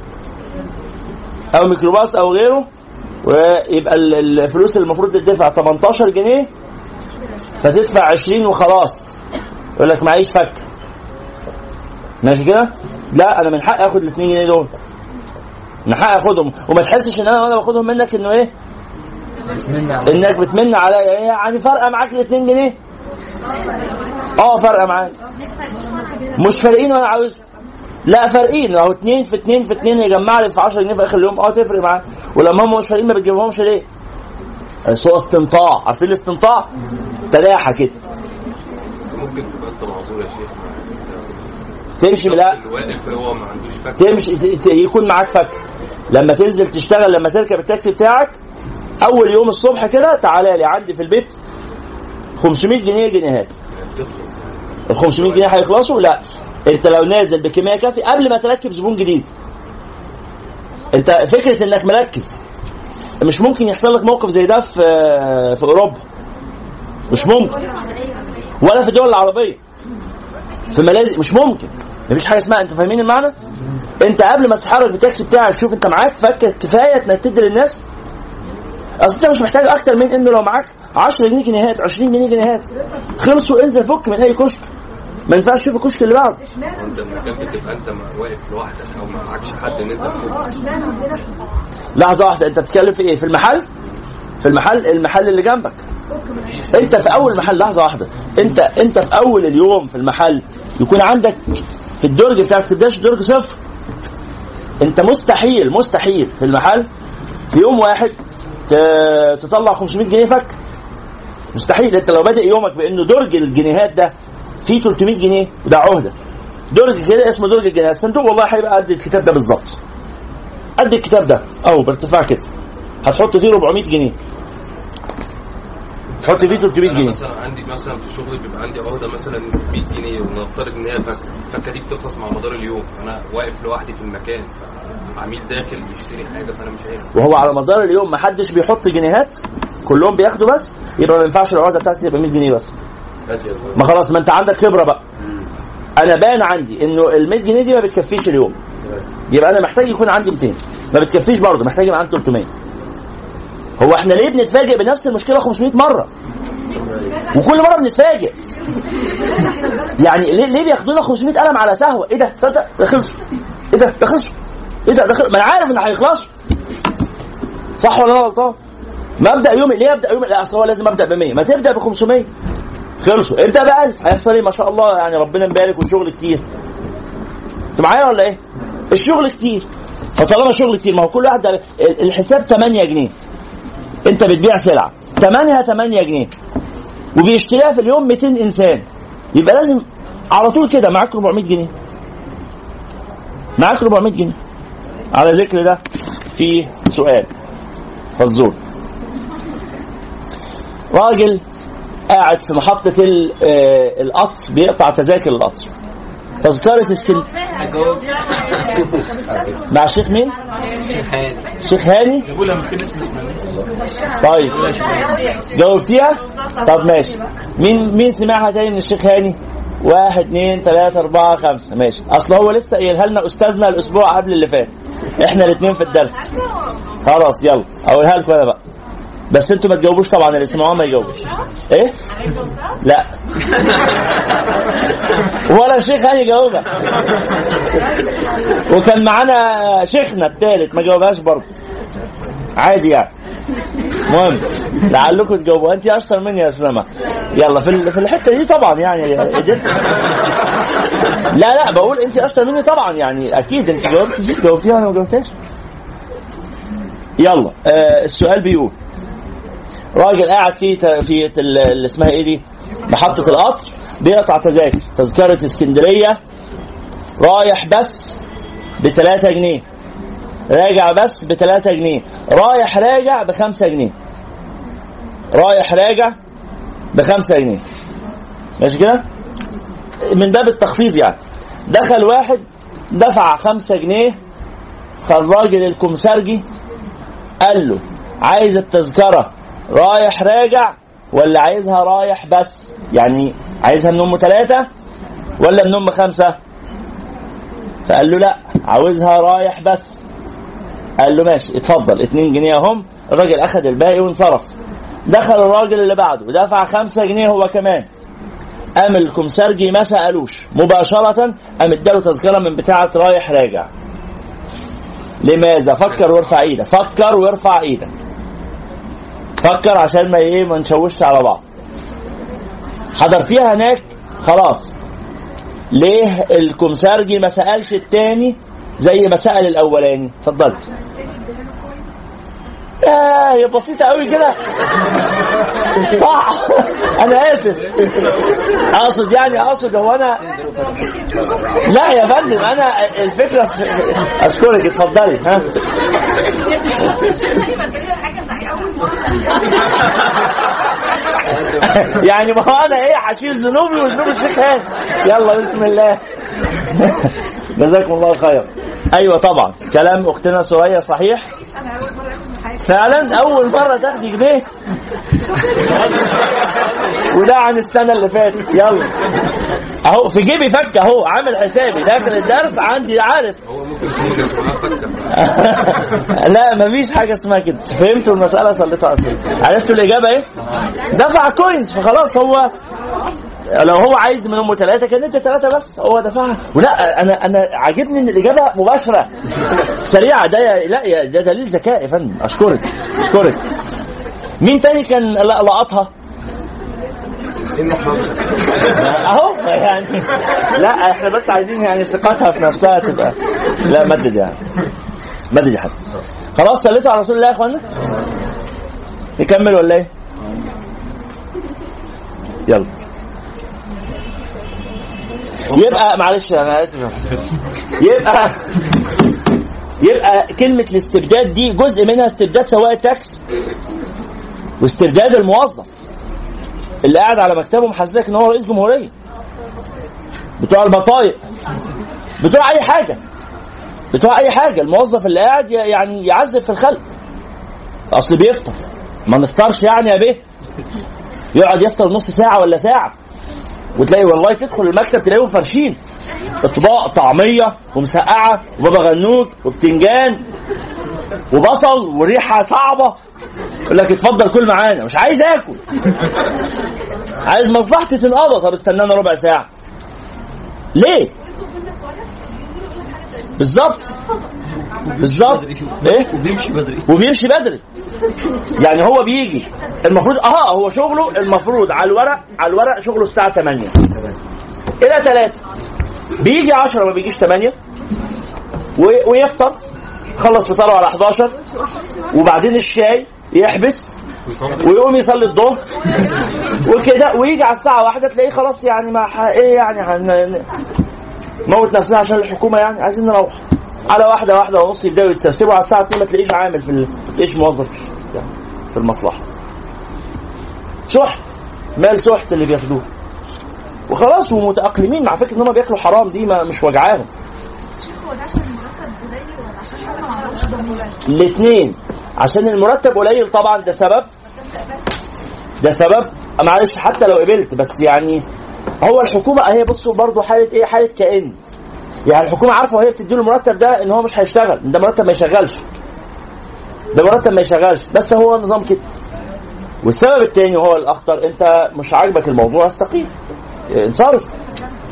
أو ميكروباص أو غيره ويبقى ال- الفلوس اللي المفروض تدفع 18 جنيه فتدفع 20 وخلاص. يقول لك معيش فك. ماشي كده؟ لا أنا من حقي آخد ال 2 جنيه دول. من حقي آخدهم. وما تحسش إن أنا وأنا باخدهم منك إنه إيه؟ إنك بتمن عليا. يعني فارقه معاك ال 2 جنيه؟ آه فارقه معاك. مش فارقين وأنا عاوزهم. لا فارقين. اهو 2 في 2 في 2 يجمع لي في 10 جنيه في آخر اليوم آه تفرق معاك ولما هم مش فارقين ما بتجيبهمش ليه؟ بس هو استنطاع عارفين الاستنطاع؟ تلاحة كده. ممكن تبقى انت معذور يا شيخ تمشي لا الواقف هو ما عندوش فك تمشي يكون معاك فك. لما تنزل تشتغل لما تركب التاكسي بتاعك أول يوم الصبح كده تعالى لي عندي في البيت 500 جنيه جنيهات. بتخلص. ال 500 جنيه هيخلصوا؟ لا. انت لو نازل بكمية كافية قبل ما تركب زبون جديد. انت فكرة انك مركز. مش ممكن يحصل لك موقف زي ده في في أوروبا. مش ممكن. ولا في الدول العربية. في ماليزيا. مش ممكن. مفيش حاجة اسمها. أنتوا فاهمين المعنى؟ انت قبل ما تتحرك بالتاكسي بتاعك تشوف انت معاك فك كفاية انك تدي للناس. أصل انت مش محتاج أكتر من إنه لو معاك 10 جنيه جنيهات 20 جنيه جنيهات. خلصوا انزل فك من أي كشك. ما ينفعش تشوف الكشك اللي بعده. وانت المكان بتبقى انت واقف لوحدك أو ما معكش حد إن أنت تفك لحظة واحدة أنت بتتكلم في إيه؟ في المحل؟ في المحل؟ المحل اللي جنبك. أنت في أول محل لحظة واحدة. أنت أنت في أول اليوم في المحل يكون عندك في الدرج بتاعك تبداش درج صفر. أنت مستحيل مستحيل في المحل في يوم واحد تطلع 500 جنيه فك. مستحيل. أنت لو بادئ يومك بأنه درج الجنيهات ده فيه 300 جنيه وده عهدة. درج كده اسمه درج الجنيهات صندوق والله هيبقى قد الكتاب ده بالظبط. قد الكتاب ده. أهو بارتفاع كده. هتحط فيه 400 جنيه. تحط فيه 300 أنا جنيه. مثلا عندي مثلا في شغلي بيبقى عندي عقده مثلا 100 جنيه ونفترض إن هي فكه الفكه دي بتخلص مع مدار اليوم. أنا واقف لوحدي في المكان فعميل داخل بيشتري حاجة فأنا مش عارف. وهو على مدار اليوم ما حدش بيحط جنيهات كلهم بياخدوا بس يبقى ما ينفعش العقده بتاعتي تبقى 100 جنيه بس. ما خلاص ما انت عندك خبرة بقى. أنا بان عندي إنه ال 100 جنيه دي ما بتكفيش اليوم. يبقى أنا محتاج يكون عندي 200 ما بتكفيش برضه محتاج يبقى عندي 300 هو إحنا ليه بنتفاجئ بنفس المشكلة 500 مرة؟ وكل مرة بنتفاجئ. يعني ليه ليه بياخدونا 500 قلم على سهوة؟ إيه ده؟ تصدق؟ ده خلصوا إيه ده؟ ده خلصوا إيه ده؟ ده ما أنا عارف إن هيخلصوا صح ولا أنا غلطان؟ مبدا يومي. ليه أبدأ يومي؟ لا أصل هو لازم أبدأ ب 100 ما تبدأ ب 500 خلصوا. ابدا ب 1000 هيحصل إيه ما شاء الله يعني ربنا مبارك والشغل كتير. انت معايا ولا إيه؟ الشغل كتير. فطالما شغل كتير ما هو كل واحد الحساب 8 جنيه. انت بتبيع سلعة ثمنها 8 جنيه. وبيشتريها في اليوم 200 انسان. يبقى لازم على طول كده معاك 400 جنيه. معاك 400 جنيه. على ذكر ده في سؤال فزور. راجل قاعد في محطة آه، القطر بيقطع تذاكر القطر. تذكرة اسكن <laughs> مع الشيخ مين؟ شيخ هاني. طيب. جاوبتيها؟ طب ماشي. مين مين سمعها تاني من الشيخ هاني؟ واحد اثنين ثلاثة أربعة خمسة. ماشي. أصل هو لسه قايلها لنا أستاذنا الأسبوع قبل اللي فات. إحنا الاثنين في الدرس. خلاص يلا. أقولها لكم أنا بقى. بس أنتوا ما تجاوبوش طبعا اللي سمعوها ما يجاوبوش. إيه؟ لا. ولا الشيخ هاني جاوبها وكان معانا شيخنا الثالث ما جاوبهاش برضه. عادي يعني. المهم لعلكم تجاوبوا انت أشطر مني يا سلمى يلا في في الحتة دي طبعا يعني. قدرت لا لا بقول انت أشطر مني طبعا يعني. أكيد انت جاوبتي جاوبتيها وأنا ما جاوبتهاش؟ يلا آه السؤال بيقول راجل قاعد في في اللي اسمها إيه دي؟ محطة القطر بيقطع تذاكر. تذكرة اسكندرية رايح بس ب 3 جنيه. راجع بس ب 3 جنيه. رايح راجع ب 5 جنيه. رايح راجع ب 5 جنيه. ماشي كده؟ من باب التخفيض يعني. دخل واحد دفع 5 جنيه. فالراجل الكمسرجي قال له عايز التذكرة رايح راجع ولا عايزها رايح بس؟ يعني عايزها من أم ثلاثة ولا من أم خمسة؟ فقال له لا عاوزها رايح بس. قال له ماشي اتفضل اتنين جنيه اهم الراجل اخذ الباقي وانصرف. دخل الراجل اللي بعده ودفع خمسة جنيه هو كمان. قام الكمسرجي ما سألوش. مباشرة قام اداله تذكرة من بتاعة رايح راجع. لماذا؟ فكر وارفع إيدك فكر وارفع إيدك. فكر عشان ما إيه ما نشوشش على بعض. حضرتيها هناك؟ خلاص. ليه الكمسارجي ما سألش التاني زي ما سأل الأولاني؟ اتفضل يا هي بسيطة قوي كده. صح. أنا آسف. أقصد يعني أقصد هو أنا لا يا فندم أنا الفكرة في... أشكرك اتفضلي. ها. يعني ما هو أنا إيه هشيل ذنوبي وذنوب الشيخ يلا بسم الله. جزاكم الله خير. أيوه طبعا. كلام أختنا سوريا صحيح؟ فعلا أول مرة تاخدي جنيه وده عن السنة اللي فاتت. يلا. أهو في جيبي فك أهو عامل حسابي. داخل الدرس عندي عارف. هو ممكن يكون <laughs> ما لا مفيش حاجة اسمها كده. فهمتوا المسألة صليتوا على عرفتوا الإجابة إيه؟ دفع كوينز فخلاص هو لو هو عايز من امه ثلاثة كان انت ثلاثة بس هو دفعها. ولا أنا أنا عاجبني إن الإجابة مباشرة. سريعة ده لا يا- ده دليل ذكاء يا فندم. أشكرك أشكرك. مين تاني كان لقطها؟ أهو يعني. لا إحنا بس عايزين يعني ثقتها في نفسها تبقى لا مدد يعني. مدد يا حسن. خلاص صليتوا على رسول الله يا اخوانا نكمل ولا إيه؟ يلا. يبقى معلش أنا آسف. يبقى يبقى كلمة الاستبداد دي جزء منها استبداد سواء التاكس واستبداد الموظف اللي قاعد على مكتبه محسسك إن هو رئيس جمهورية. بتوع البطايق بتوع أي حاجة بتوع أي حاجة. الموظف اللي قاعد يعني يعذب في الخلق. أصل بيفطر. ما نفطرش يعني يا بيه. يقعد يفطر نص ساعة ولا ساعة. وتلاقي والله تدخل المكتب تلاقيهم فرشين. اطباق طعمية ومسقعة وبابا غنوج وبتنجان وبصل وريحة صعبة. يقول لك اتفضل كل معانا مش عايز آكل. عايز مصلحتي تنقضى طب استنانا ربع ساعة. ليه؟ بالظبط بالظبط إيه؟ وبيمشي بدري. وبيمشي بدري. يعني هو بيجي. المفروض آه هو شغله المفروض على الورق على الورق شغله الساعة 8 إلى 3 بيجي 10 ما بيجيش 8 و- ويفطر. خلص فطاره على 11 وبعدين الشاي يحبس. ويقوم يصلي الظهر. وكده. ويجي على الساعة واحدة تلاقيه خلاص يعني ما إيه يعني موت نفسنا عشان الحكومة يعني. عايزين نروح. على واحدة واحدة ونص يبداوا يتسرسبوا على الساعة 2 ما تلاقيش عامل في ال... تلاقيش موظف يعني في المصلحة. سحت. مال سحت اللي بياخدوه. وخلاص ومتأقلمين مع فكرة إن هم بياكلوا حرام دي ما مش وجعاهم؟ الاثنين عشان المرتب قليل طبعا ده سبب. ده سبب. معلش حتى لو قبلت بس يعني هو الحكومة هي بصوا برضه حالة إيه؟ حالة كائن. يعني الحكومة عارفة وهي بتديله المرتب ده إن هو مش هيشتغل. ده مرتب ما يشغلش. ده مرتب ما يشغلش. بس هو نظام كده. والسبب الثاني وهو الأخطر أنت مش عاجبك الموضوع استقيل. انصرف.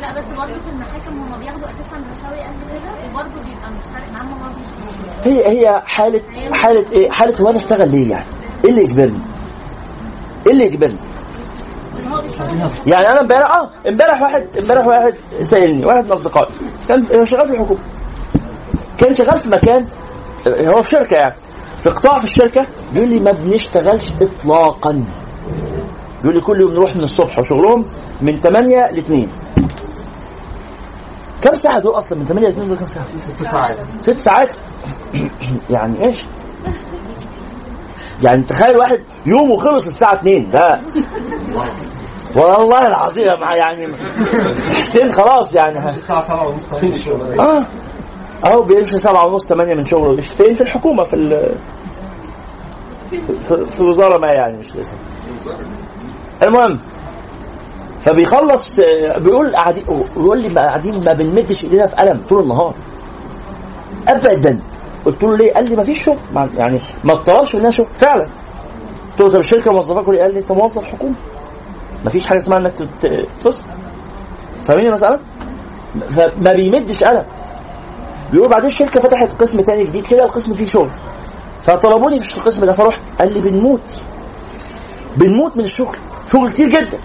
لا بس برضه في المحاكم هم بياخدوا أساسا رشاوي قد كده وبرضه بيبقى مش فارق معاهم هم مش هي هي حالة حالة إيه؟ حالة هو أنا أشتغل ليه يعني؟ إيه اللي يجبرني؟ إيه اللي يجبرني؟ يعني أنا امبارح آه امبارح واحد امبارح واحد سالني واحد من أصدقائي. كان شغال في الحكومة. كان شغال في مكان هو في شركة يعني. في قطاع في الشركة. بيقول لي ما بنشتغلش اطلاقا. بيقول لي كل يوم نروح من الصبح وشغلهم من 8 ل 2 كم ساعة دول أصلا؟ من 8 ل 2 دول كم ساعة؟ ست ساعات. ست ساعات. يعني إيش؟ يعني تخيل واحد يومه خلص الساعة 2 ده والله العظيم يعني حسين خلاص يعني. ها. الساعة 7 ونص آه. أهو بيمشي سبعة ونص ثمانية من شغله. مش فين؟ في الحكومة في ال في, في وزارة ما يعني مش لازم. المهم فبيخلص بيقول قاعدين بيقول لي قاعدين ما بنمدش إيدينا في قلم طول النهار. ابدا. قلت له ليه؟ قال لي ما فيش شغل يعني ما طلبش مننا شغل فعلا. قلت له طب الشركة موظفاك؟ قال لي انت موظف حكومه ما فيش حاجة اسمها انك تفصل فاهمين المسألة؟ فما بيمدش قلم بيقول بعدين الشركة فتحت قسم تاني جديد كده القسم فيه شغل. فطلبوني في القسم ده فرحت قال لي بنموت. بنموت من الشغل. شغل كتير جدا.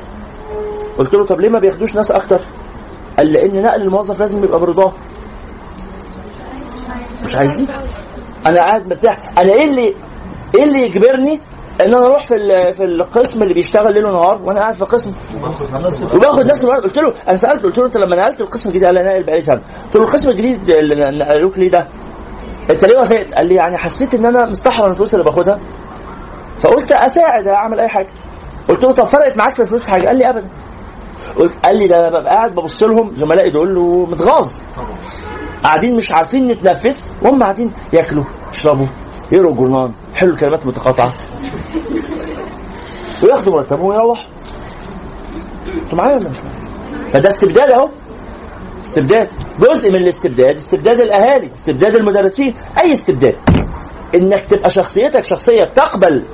قلت له طب ليه ما بياخدوش ناس أكتر؟ قال لأن نقل الموظف لازم يبقى برضاه. مش عايزين؟ أنا قاعد مرتاح. أنا إيه اللي إيه اللي يجبرني إن أنا أروح في في القسم اللي بيشتغل ليل ونهار وأنا قاعد في القسم وباخد نفس الوقت. قلت له أنا سالته قلت له أنت لما نقلت القسم الجديد؟ قال لي ناقل بقالي سنة. قلت له القسم الجديد اللي نقلوك ليه ده؟ انت ليه وافقت؟ قال لي يعني حسيت إن أنا مستحرم الفلوس اللي باخدها. فقلت أساعد أعمل أي حاجة. قلت له طب فرقت معاك في الفلوس في حاجة؟ قال لي ابدا. قلت قال لي ده أنا ببقى قاعد ببص لهم زملائي دول ومتغاظ. قاعدين مش عارفين نتنفس وهم قاعدين ياكلوا يشربوا يقروا جورنان يحلوا الكلمات متقاطعه وياخدوا مرتبهم ويروحوا. أنتوا معايا ولا مش معايا؟ فده استبداد اهو. استبداد جزء من الاستبداد استبداد الأهالي استبداد المدرسين أي استبداد إنك تبقى شخصيتك شخصية بتقبل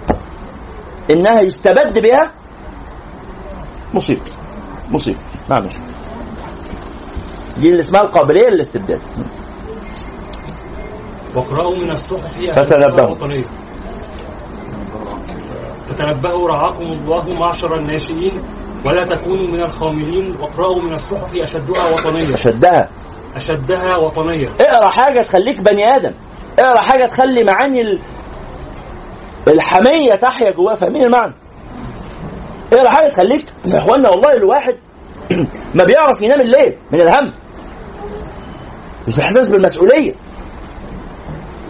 إنها يستبد بها مصيبة. مصيبة. نعم دي اللي اسمها القابلية للاستبداد. واقرأوا من الصحف فتنبهوا. تتنبهوا. رعاكم الله معشر الناشئين ولا تكونوا من الخاملين. واقرأوا من الصحف أشدها وطنية. شدها أشدها وطنية. اقرأ حاجة تخليك بني آدم. اقرأ حاجة تخلي معاني ال- الحمية تحيا جواه فاهمين المعنى؟ اقرأ حاجة تخليك يا إخوانا والله الواحد <clears throat> ما بيعرف ينام الليل من الهم. مش بإحساس بالمسؤولية.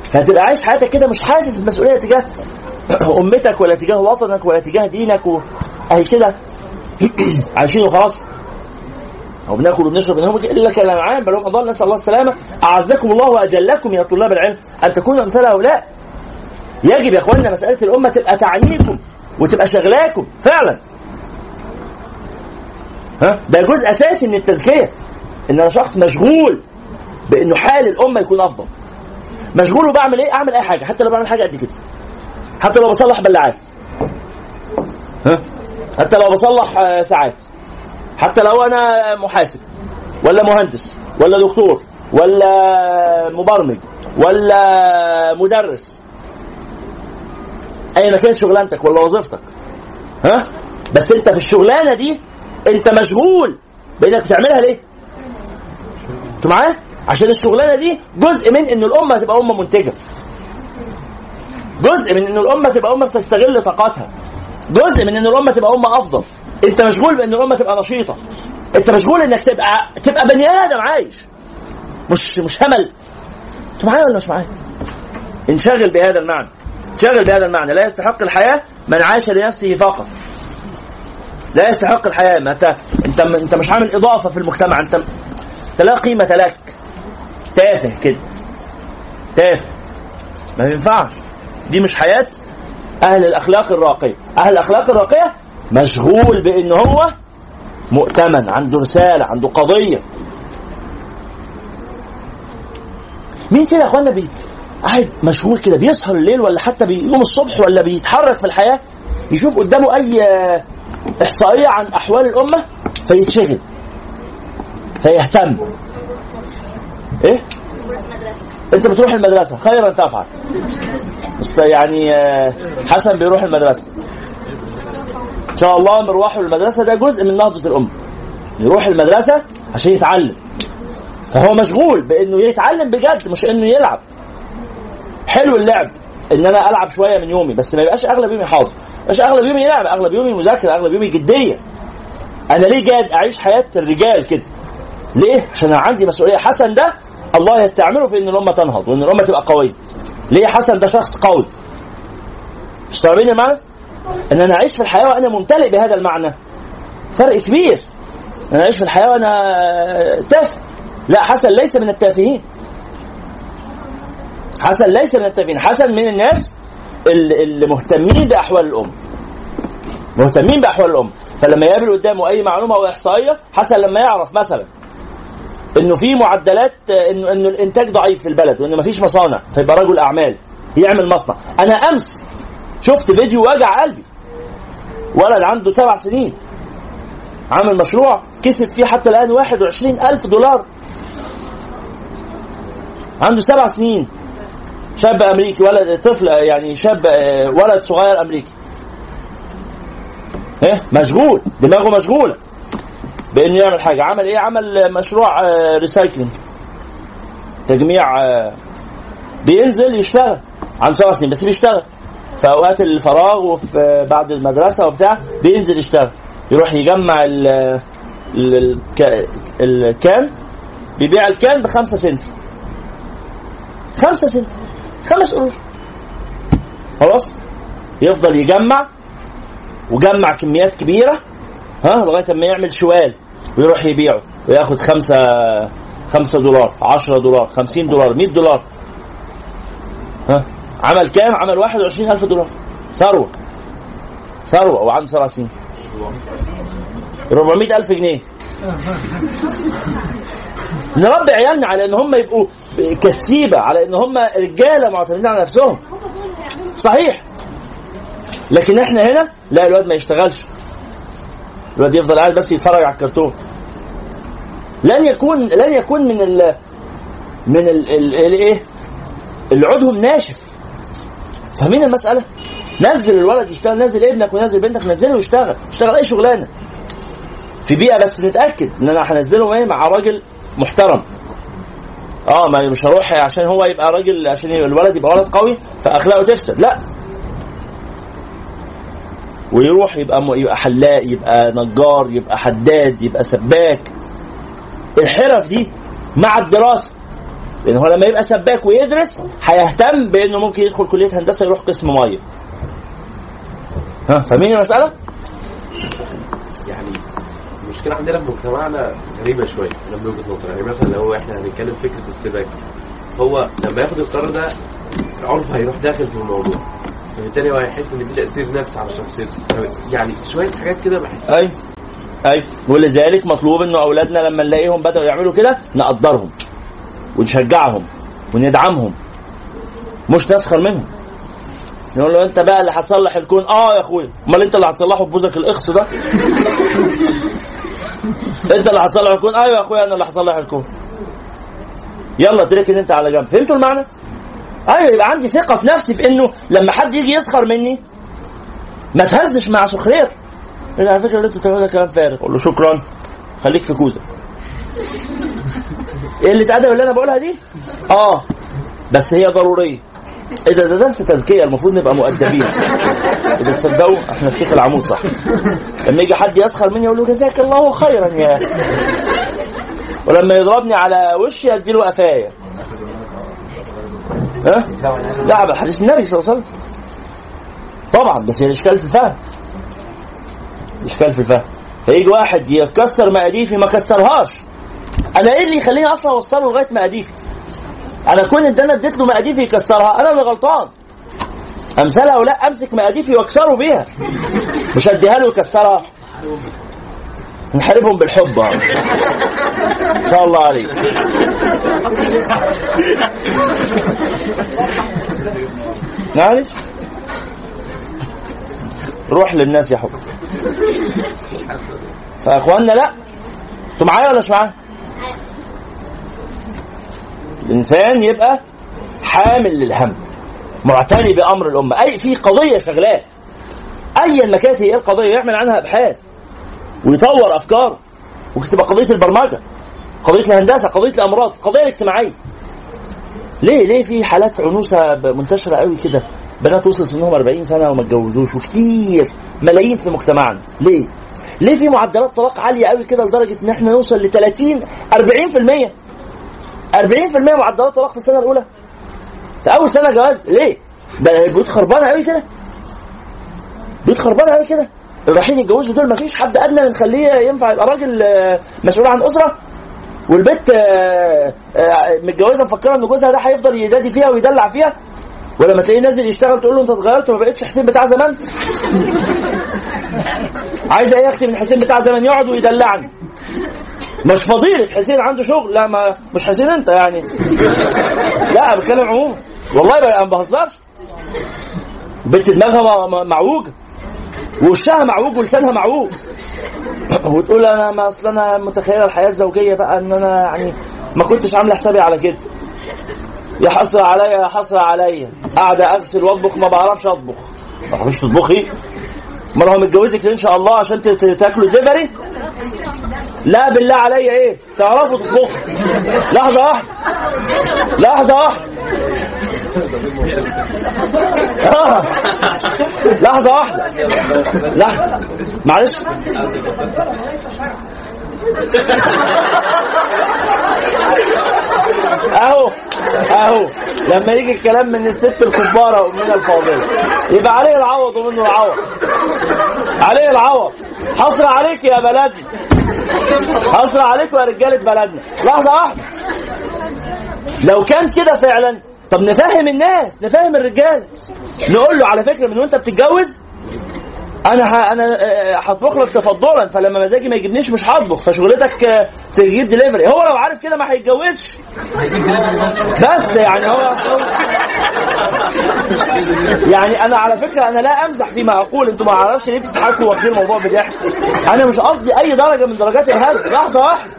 فهتبقى عايش حياتك كده مش حاسس بالمسؤوليه تجاه <clears throat> أمتك ولا تجاه وطنك ولا تجاه دينك و... اهي كده. <clears throat> عايشين وخلاص. أو بناكل وبنشرب منهم إلا كالانعام بل هم اضل نسأل الله السلامة. أعزكم الله وأجلكم يا طلاب العلم. أن تكونوا أمثال هؤلاء. يجب يا إخواننا مسألة الأمة تبقى تعنيكم وتبقى شغلاكم. فعلا. ها؟ ده جزء أساسي من التزكية. إن أنا شخص مشغول. بانه حال الامه يكون افضل. مشغول وبعمل إيه؟ اعمل اي حاجة حتى لو بعمل حاجة قد كده. حتى لو بصلح بلاعات. ها؟ حتى لو بصلح آه، ساعات. حتى لو أنا محاسب ولا مهندس ولا دكتور ولا مبرمج ولا مدرس. ايا كانت شغلانتك ولا وظيفتك؟ ها؟ بس أنت في الشغلانة دي أنت مشغول بإنك بتعملها ليه؟ أنتوا معايا؟ عشان الشغلانة دي جزء من إن الأمة تبقى أمة منتجة. جزء من إن الأمة تبقى أمة بتستغل طاقاتها جزء من إن الأمة تبقى أمة أفضل. أنت مشغول بإن الأمة تبقى نشيطة. أنت مشغول إنك تبقى تبقى بني آدم عايش. مش مش همل. أنتوا معايا ولا مش معايا؟ انشغل بهذا المعنى. انشغل بهذا المعنى. لا يستحق الحياة من عاش لنفسه فقط. لا يستحق الحياة. ما انت انت أنت مش عامل إضافة في المجتمع. انت أنت لا قيمة لك. تافه كده. تافه. ما ينفعش. دي مش حياة أهل الأخلاق الراقية. أهل الأخلاق الراقية مشغول بإن هو مؤتمن عنده رسالة عنده قضية. مين فينا يا إخوانا بي قاعد مشغول كده بيسهر الليل ولا حتى بيقوم الصبح ولا بيتحرك في الحياة؟ يشوف قدامه أي إحصائية عن أحوال الأمة فيتشغل فيهتم. إيه؟ أنت بتروح المدرسة خيرا تفعل. يعني آه، حسن بيروح المدرسة. إن شاء الله مروحه للمدرسة ده جزء من نهضة الامه يروح المدرسة عشان يتعلم. فهو مشغول بإنه يتعلم بجد مش إنه يلعب. حلو اللعب إن أنا ألعب شوية من يومي بس ما يبقاش أغلب يومي حاضر. ما يبقاش أغلب يومي لعب أغلب يومي مذاكرة أغلب يومي جدية. أنا ليه جاد أعيش حياة الرجال كده؟ ليه؟ عشان أنا عندي مسؤولية. حسن ده الله يستعمله في إن الأمة تنهض وإن الأمة تبقى قوية. ليه حسن؟ ده شخص قوي. مش فاهمين المعنى إن أنا أعيش في الحياة وأنا ممتلئ بهذا المعنى. فرق كبير. إن أنا أعيش في الحياة وأنا تافه لا حسن ليس من التافهين. حسن ليس من التافهين. حسن من الناس اللي مهتمين بأحوال الامه مهتمين بأحوال الامه فلما يقابل قدامه أي معلومة أو إحصائية حسن لما يعرف مثلا إنه في معدلات إنه إنه الإنتاج ضعيف في البلد وإنه مفيش مصانع فيبقى رجل أعمال يعمل مصنع. أنا أمس شفت فيديو وجع قلبي. ولد عنده سبع سنين. عامل مشروع كسب فيه حتى الآن 21 ألف دولار. عنده سبع سنين. شاب أمريكي ولد طفل يعني شاب ولد صغير أمريكي. إيه؟ مشغول. دماغه مشغولة. بإنه يعمل حاجة. عمل إيه؟ عمل مشروع آه، recycling تجميع آه، بينزل يشتغل. عنده سبع سنين بس بيشتغل. في أوقات الفراغ وفي آه، بعد المدرسة وبتاع بينزل يشتغل. يروح يجمع ال ال- الك- ال can بيبيع ال can بخمسة سنت. خمسة سنت. خمس قروش. خلاص. يفضل يجمع وجمع كميات كبيرة ها لغاية ما يعمل شوال. ويروح يبيعه وياخد خمسة خمسة دولار عشرة دولار خمسين دولار مئة دولار. ها؟ عمل كام؟ عمل واحد وعشرين ألف دولار. ثروة. ثروة. وعنده سبع سنين. 400 ألف جنيه. نربي عيالنا على إن هم يبقوا كسيبة على إن هم رجالة معتمدين على نفسهم. صحيح. لكن إحنا هنا لا الواد ما يشتغلش. الواد يفضل قاعد بس يتفرج على الكرتون. لن يكون لن يكون من ال من ال ال الايه عودهم ناشف فاهمين المسألة؟ نزل الولد يشتغل نزل ابنك ونزل بنتك نزله يشتغل. اشتغل أي شغلانة. في بيئة بس نتأكد إن أنا هنزله إيه؟ مع راجل محترم. آه ما مش هروح عشان هو يبقى راجل عشان الولد يبقى ولد قوي فأخلاقه تفسد. لا. ويروح يبقى. يبقى حلاق يبقى نجار يبقى حداد يبقى سباك الحرف دي مع الدراسة لأن هو لما يبقى سباك ويدرس هيهتم بأنه ممكن يدخل كلية هندسة يروح قسم مية ها فاهمين المسألة؟ يعني المشكلة عندنا في مجتمعنا غريبة شوية أنا من وجهة نظري يعني مثلا لو إحنا هنتكلم فكرة السباق هو لما ياخد القرار ده العنف هيروح داخل في الموضوع فبالتالي هو هيحس إن في تأثير نفسي على شخصيته. يعني شوية حاجات كده بحس. أيوه أيوه ولذلك مطلوب إنه أولادنا لما نلاقيهم بدأوا يعملوا كده نقدرهم ونشجعهم وندعمهم. مش نسخر منهم. نقول له أنت بقى اللي هتصلح الكون. آه يا أخويا. أمال أنت اللي هتصلحه ببوزك الاخص ده؟ <laughs> أنت اللي هتصلح الكون. أيوه يا أخويا أنا اللي هصلح الكون. يلا تركن أنت على جنب. فهمتوا المعنى؟ أيوه يبقى عندي ثقة في نفسي في انه لما حد يجي يسخر مني ما تهزش مع سخرير يقول على فكرة اللي أنت بتعمله ده كلام فارغ. أقول له شكرا. خليك في كوزك إيه اللي اتأدب اللي أنا بقولها دي؟ آه بس هي ضرورية. إيه ده ده درس تزكية المفروض نبقى مؤدبين. اذا تصدقوا؟ إحنا في العمود صح. لما يجي حد يسخر مني أقول له جزاك الله خيرا يا ولما يضربني على وشي أديله قفايا. ها؟ لا حديث النبي صلى الله عليه وسلم. طبعا بس هي الاشكال في الفهم. الاشكال في الفهم. فيجي واحد يكسر مقاديفي ما كسرهاش. أنا إيه اللي يخليني أصلا أوصله لغاية مقاديفي؟ أنا كون إن أنا اديت له مقاديفي يكسرها أنا اللي غلطان. أمثلها أو لا أمسك مقاديفي وأكسره بيها. مش اديها له يكسرها؟ نحاربهم بالحب. إن شاء الله عليك. معلش روح للناس يا حب. فاخواننا لا. أنتوا معايا ولا مش معايا؟ الإنسان يبقى حامل للهم معتني بأمر الأمة. أي في قضية شغلاه. ايا ما كانت هي القضية؟ يعمل عنها أبحاث. ويطور افكاره ممكن تبقى قضية البرمجة قضية الهندسة قضية الأمراض القضية الاجتماعية. ليه؟ ليه في حالات عنوسة منتشرة قوي كده؟ بنات وصل سنهم 40 سنة وما اتجوزوش وكتير ملايين في مجتمعنا. ليه؟ ليه في معدلات طلاق عالية قوي كده لدرجة إن إحنا نوصل ل 30 40% 40% معدلات طلاق في السنة الأولى. في أول سنة جواز. ليه؟ ده البيوت خربانة قوي كده. بيوت خربانة قوي كده. رايحين يتجوزوا دول ما فيش حد أدنى نخليه ينفع يبقى راجل آه، مسؤول عن أسرة والبنت آه، آه، متجوزة مفكرة إن جوزها ده هيفضل يدادي فيها ويدلع فيها ولما تلاقيه نازل يشتغل تقول له أنت اتغيرت وما بقتش حسين بتاع زمان؟ عايزة إيه أختي من حسين بتاع زمان؟ يقعد ويدلعني. مش فضيلة حسين عنده شغل لا ما مش حسين أنت يعني. لا بتكلم عموما. والله أنا ما بهزرش. بنت دماغها معوجة. ووشها معوج ولسانها معوج <clears throat> وتقول أنا ما أصل أنا متخيلة الحياة الزوجية بقى إن أنا يعني ما كنتش عاملة حسابي على كده. يا حسرة عليا يا حسرة عليا. قاعدة أغسل وأطبخ ما بعرفش أطبخ. ما بعرفش تطبخي؟ امال هو متجوزك إن شاء الله عشان تاكلوا ديفري لا بالله عليا إيه؟ تعرفوا تطبخوا لحظة واحدة. لحظة واحدة. آه. لحظة واحدة. لحظه معلش. أهو أهو. لما يجي الكلام من الست الكبارة ومن الفاضلة يبقى عليه العوض ومنه العوض. عليه العوض. حصر عليك يا بلدنا. حصر عليكم يا رجالة بلدنا. لحظة واحدة. لو كان كده فعلا طب نفهم الناس نفهم الرجال. نقول له على فكرة من وأنت بتتجوز أنا. أنا آه، هطبخ لك تفضلا فلما مزاجي ما يجيبنيش مش هطبخ فشغلتك آه، تجيب دليفري هو لو عارف كده ما هيتجوزش. بس يعني هو يعني أنا على فكرة أنا لا أمزح فيما أقول أنتوا ما أعرفش ليه بتضحكوا واخدين الموضوع بضحك. أنا مش قصدي أي درجة من درجات الهزل لحظة واحدة.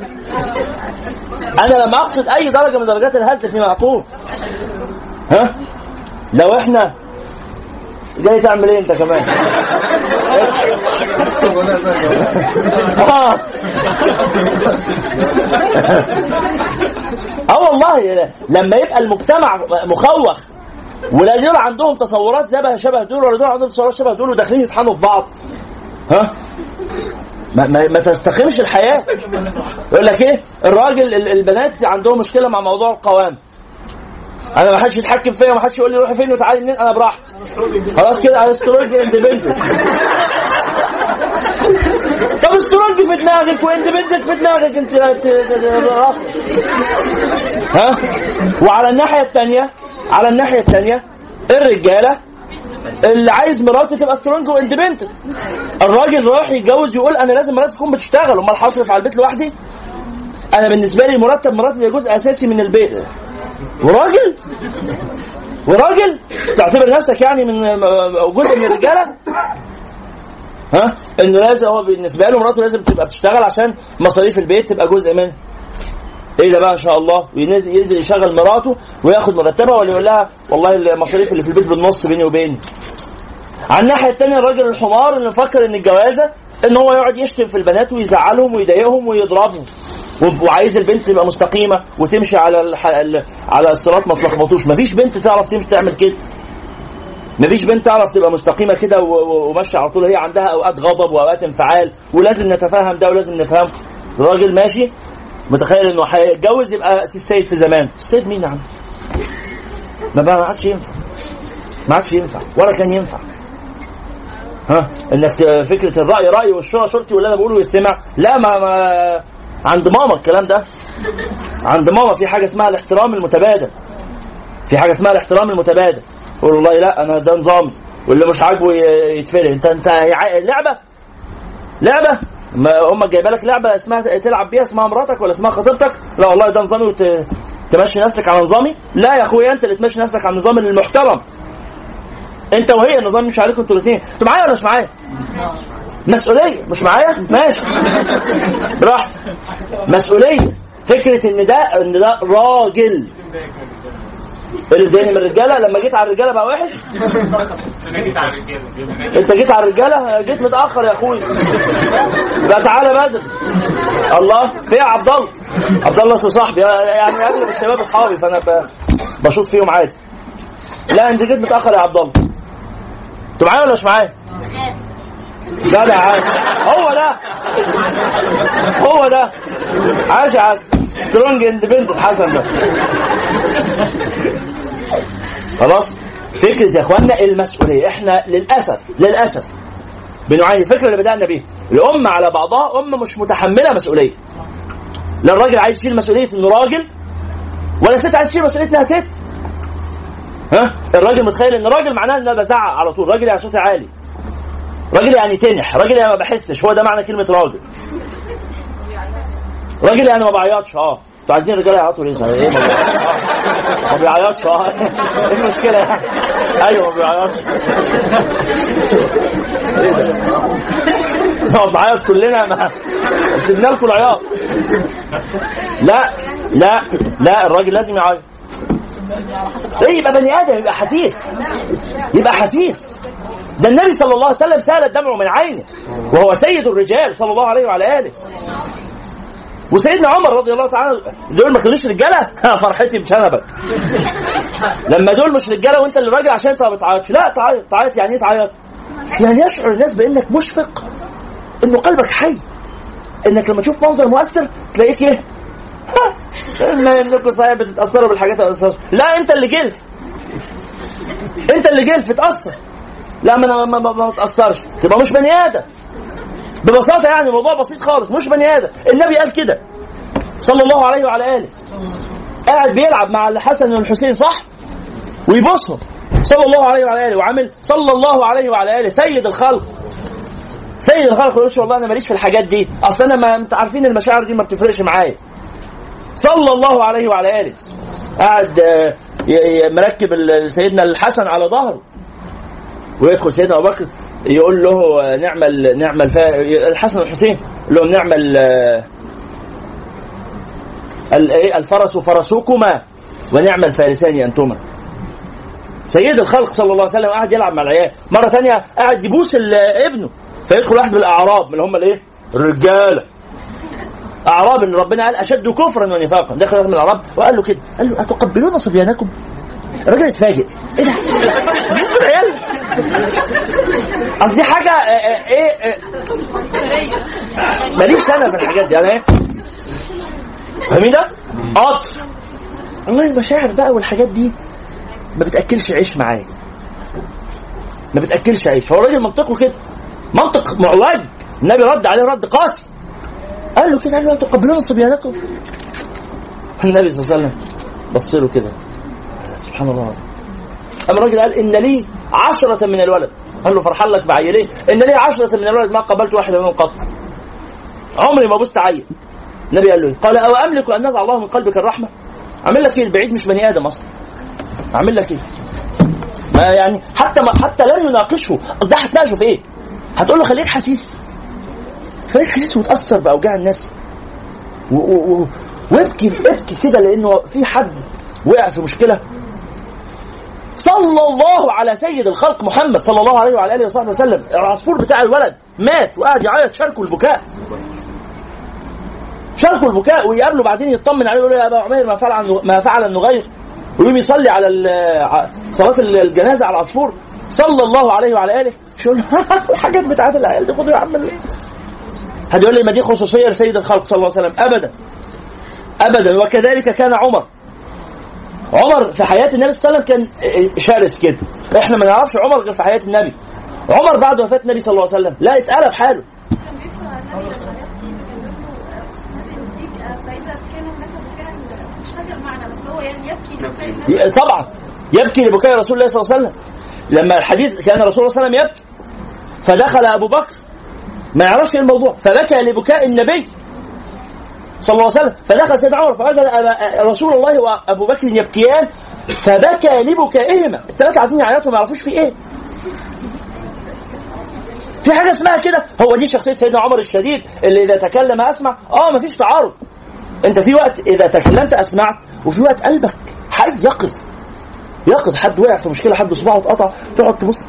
أنا لما أقصد أي درجة من درجات الهزل فيما أقول. ها؟ لو إحنا جاي تعمل إيه أنت كمان؟ آه. آه والله لما يبقى المجتمع مخوخ ولا دول عندهم تصورات شبه شبه دول ولا دول عندهم تصورات شبه دول وداخلين يطحنوا في بعض. ها؟ ما, ما, ما تستقيمش الحياة. يقول لك إيه؟ الراجل ال- البنات عندهم مشكلة مع موضوع القوام. أنا ما حدش يتحكم فيا وما حدش يقول لي روحي فين وتعالي منين أنا براحتي. خلاص كده استرولج إندبندنت. طب strong في دماغك و independent في دماغك انت- ها؟ وعلى الناحية الثانية على الناحية الثانية الرجالة اللي عايز مراته تبقى strong و independent. الراجل رايح يتجوز يقول أنا لازم مراتي تكون بتشتغل أمال هصرف على البيت لوحدي؟ أنا بالنسبة لي مرتب مراتي ده جزء أساسي من البيت. وراجل؟ وراجل؟ تعتبر نفسك يعني من جزء من الرجالة؟ ها؟ إنه لازم هو بالنسبة له مراته لازم تبقى بتشتغل عشان مصاريف البيت تبقى جزء منها إيه ده بقى إن شاء الله؟ ينزل يشغل مراته وياخد مرتبها ولا يقول لها والله المصاريف اللي في البيت بالنص بيني وبيني. على الناحية الثانية الراجل الحمار اللي مفكر إن الجوازة إن هو يقعد يشتم في البنات ويزعلهم ويضايقهم ويضربهم. وعايز البنت تبقى مستقيمة وتمشي على الح... ال- على الصراط ما تلخبطوش مفيش بنت تعرف تمشي تعمل كده. مفيش بنت تعرف تبقى مستقيمة كده وماشية على طول. هي عندها أوقات غضب وأوقات انفعال ولازم نتفاهم ده ولازم نفهم الراجل ماشي متخيل إنه هيتجوز يبقى سي السيد في زمان. السيد مين يا عم؟ ما بقى ما عادش ينفع. ما عادش ينفع. ولا كان ينفع. ها؟ إنك فكرة الرأي رأي والشورى شرطي واللي أنا بقوله يتسمع. لا ما, ما عند ماما الكلام ده. عند ماما في حاجة اسمها الاحترام المتبادل. في حاجة اسمها الاحترام المتبادل. قول والله لا أنا ده نظامي. واللي مش عاجبه يتفرق. أنت أنت لعبة. لعبة. ما أمك جايبة لك لعبة اسمها تلعب بيها اسمها مراتك ولا اسمها خطيبتك. لا والله ده نظامي وت... تمشي نفسك على نظامي. لا يا أخويا أنت اللي تمشي نفسك على النظام المحترم. أنت وهي النظام مش عليكم أنتوا الاثنين أنتوا معايا ولا مش معايا؟ مسؤولية مش معايا؟ ماشي. براحتك. مسؤولية. فكرة إن ده إن ده راجل. اللي بيضايقني من الرجالة لما جيت على الرجالة بقى وحش. أنت جيت على الرجالة جيت متأخر يا اخويا بقى تعالى بدري الله. في يا عبد الله؟ عبد الله اصله صاحبي. يعني اغلب الشباب أصحابي فأنا بشوط فيهم عادي. لا أنت جيت متأخر يا عبد الله. انت معايا ولا مش معايا؟ لا ده عاش. هو ده. هو ده. عاش يا عاش. strong independent حسن ده. خلاص؟ فكرة يا اخوانا المسؤولية. إحنا للأسف للأسف بنعاني. الفكرة اللي بدأنا بيها الأمة على بعضها أمة مش متحملة مسؤولية. لا الراجل عايز يشيل مسؤولية إنه راجل ولا ست عايز تشيل مسؤولية إنها ست. ها؟ الراجل متخيل إن راجل معناه إن أنا بزعق على طول. راجل يعني صوتي عالي. راجل يعني تنح راجل يعني ما بحسش هو ده معنى كلمة راجل راجل يعني ما بعيطش آه أنتوا عايزين رجاله يعيطوا ليه؟ إيه؟ آه. ما بيعيطش آه إيه المشكلة يعني؟ أيوه ما بيعيطش إيه ده؟ نقعد نعيط كلنا ما سيبنا لكم العياط لا لا لا الراجل لازم يعيط إيه يبقى بني آدم يبقى حسيس. يبقى حسيس. ده النبي صلى الله عليه وسلم سال الدمع من عينه وهو سيد الرجال صلى الله عليه وعلى آله. وسيدنا عمر رضي الله تعالى دول ما كانوش رجالة؟ ها فرحتي بشنبك لما دول مش رجالة وانت اللي راجل عشان انت ما بتعيطش لا تعيط تعيط يعني إيه تعيط؟ يعني يشعر الناس بإنك مشفق إنه قلبك حي. إنك لما تشوف منظر مؤثر تلاقيك إيه؟ ها، إنكم صحيح بتتأثروا بالحاجات الاساس لا أنت اللي جلف أنت اللي جلف تاثر لا ما أنا ما, ما, ما بتأثرش. تبقى مش بني آدم. ببساطة يعني الموضوع بسيط خالص. مش بني آدم. النبي قال كده. صلى الله عليه وعلى آله. قاعد بيلعب مع الحسن والحسين صح؟ ويبوسهم صلى الله عليه وعلى آله. وعامل صلى الله عليه وعلى آله. سيد الخلق. سيد الخلق. يقول والله أنا ماليش في الحاجات دي. أصل أنا ما أنت عارفين المشاعر دي ما بتفرقش معايا. صلى الله عليه وعلى آله. قاعد آه، مركب سيدنا الحسن على ظهره. ويدخل سيدنا أبو بكر يقول له آه، نعم ال- نعم الف... الحسن والحسين. يقول لهم نعم ال... آه، إيه؟ الفرس فرسكما ونعم الفارسان أنتما. سيد الخلق صلى الله عليه وسلم قاعد يلعب مع العيال. مرة ثانية قاعد يبوس ابنه. فيدخل واحد من الأعراب من هم الإيه؟ الرجاله أعراب اللي ربنا قال أشد كفرا ونفاقا. دخل من الأعراب وقال له كده. قال له أتقبلون صبيانكم؟ الراجل اتفاجئ. إيه ده؟ بيبوسوا العيال أصل دي حاجة آه، آه، إيه آه، ماليش أنا في الحاجات دي. أنا إيه؟ فاهمين ده؟ قطر. والله المشاعر بقى والحاجات دي ما بتأكلش عيش معايا. ما بتأكلش عيش. هو الراجل منطقه كده. منطق معوج. النبي رد عليه رد قاسي. قال له كده قال له تقبلون صبيانكم. النبي صلى الله عليه وسلم بص له كده. سبحان الله. العظيم أما الراجل قال إن لي عشرة من الولد. قال له فرحان لك بعيلين إن لي عشرة من الولد ما قبلت واحدة منهم قط. عمري ما بوست عيل. النبي قال له إيه؟ قال أو أملك أن نزع الله من قلبك الرحمة؟ عامل لك إيه؟ البعيد مش بني آدم أصلا. عامل لك إيه؟ ما يعني حتى ما حتى لن يناقشه. أصل ده هتناقشه في إيه؟ هتقول له خليك حسيس. خليك حسيس وتأثر بأوجاع الناس. و- و- وابكي ابكي كده لأنه في حد وقع في مشكلة. صلى الله على سيد الخلق محمد صلى الله عليه وعلى آله وصحبه وسلم. العصفور بتاع الولد مات وقعد يعيط شاركوا البكاء. شاركوا البكاء ويقابله بعدين يطمن عليه يقول له يا أبا عمير ما فعل ما فعل النغير ويقوم يصلي على صلاة الجنازة على العصفور. صلى الله عليه وعلى آله. له الحاجات بتاعت العيال دي؟ خدوا يا عم ال- هتقول لي ما دي خصوصية لسيد الخلق صلى الله عليه وسلم. ابدا. ابدا. وكذلك كان عمر. عمر في حياة النبي صلى الله عليه وسلم كان شرس كده إحنا ما نعرفش عمر غير في حياة النبي. عمر بعد وفاة النبي صلى الله عليه وسلم. لا اتقلب حاله. طبعا. يبكي لبكاء رسول الله صلى الله عليه وسلم. لما الحديث كان رسول الله صلى الله عليه وسلم يبكي. فدخل أبو بكر. ما يعرفش إيه الموضوع. فبكى لبكاء النبي صلى الله عليه وسلم. فدخل سيدنا عمر فوجد رسول الله وأبو بكر يبكيان. فبكى لبكائهما. الثلاثه قاعدين يعيطوا ما يعرفوش في إيه. في حاجة اسمها كده. هو دي شخصية سيدنا عمر الشديد اللي إذا تكلم أسمع. آه ما فيش تعارض. أنت في وقت إذا تكلمت أسمعت وفي وقت قلبك حي يقظ. يقظ. حد وقع في مشكلة حد صباعه اتقطع تقعد تبص.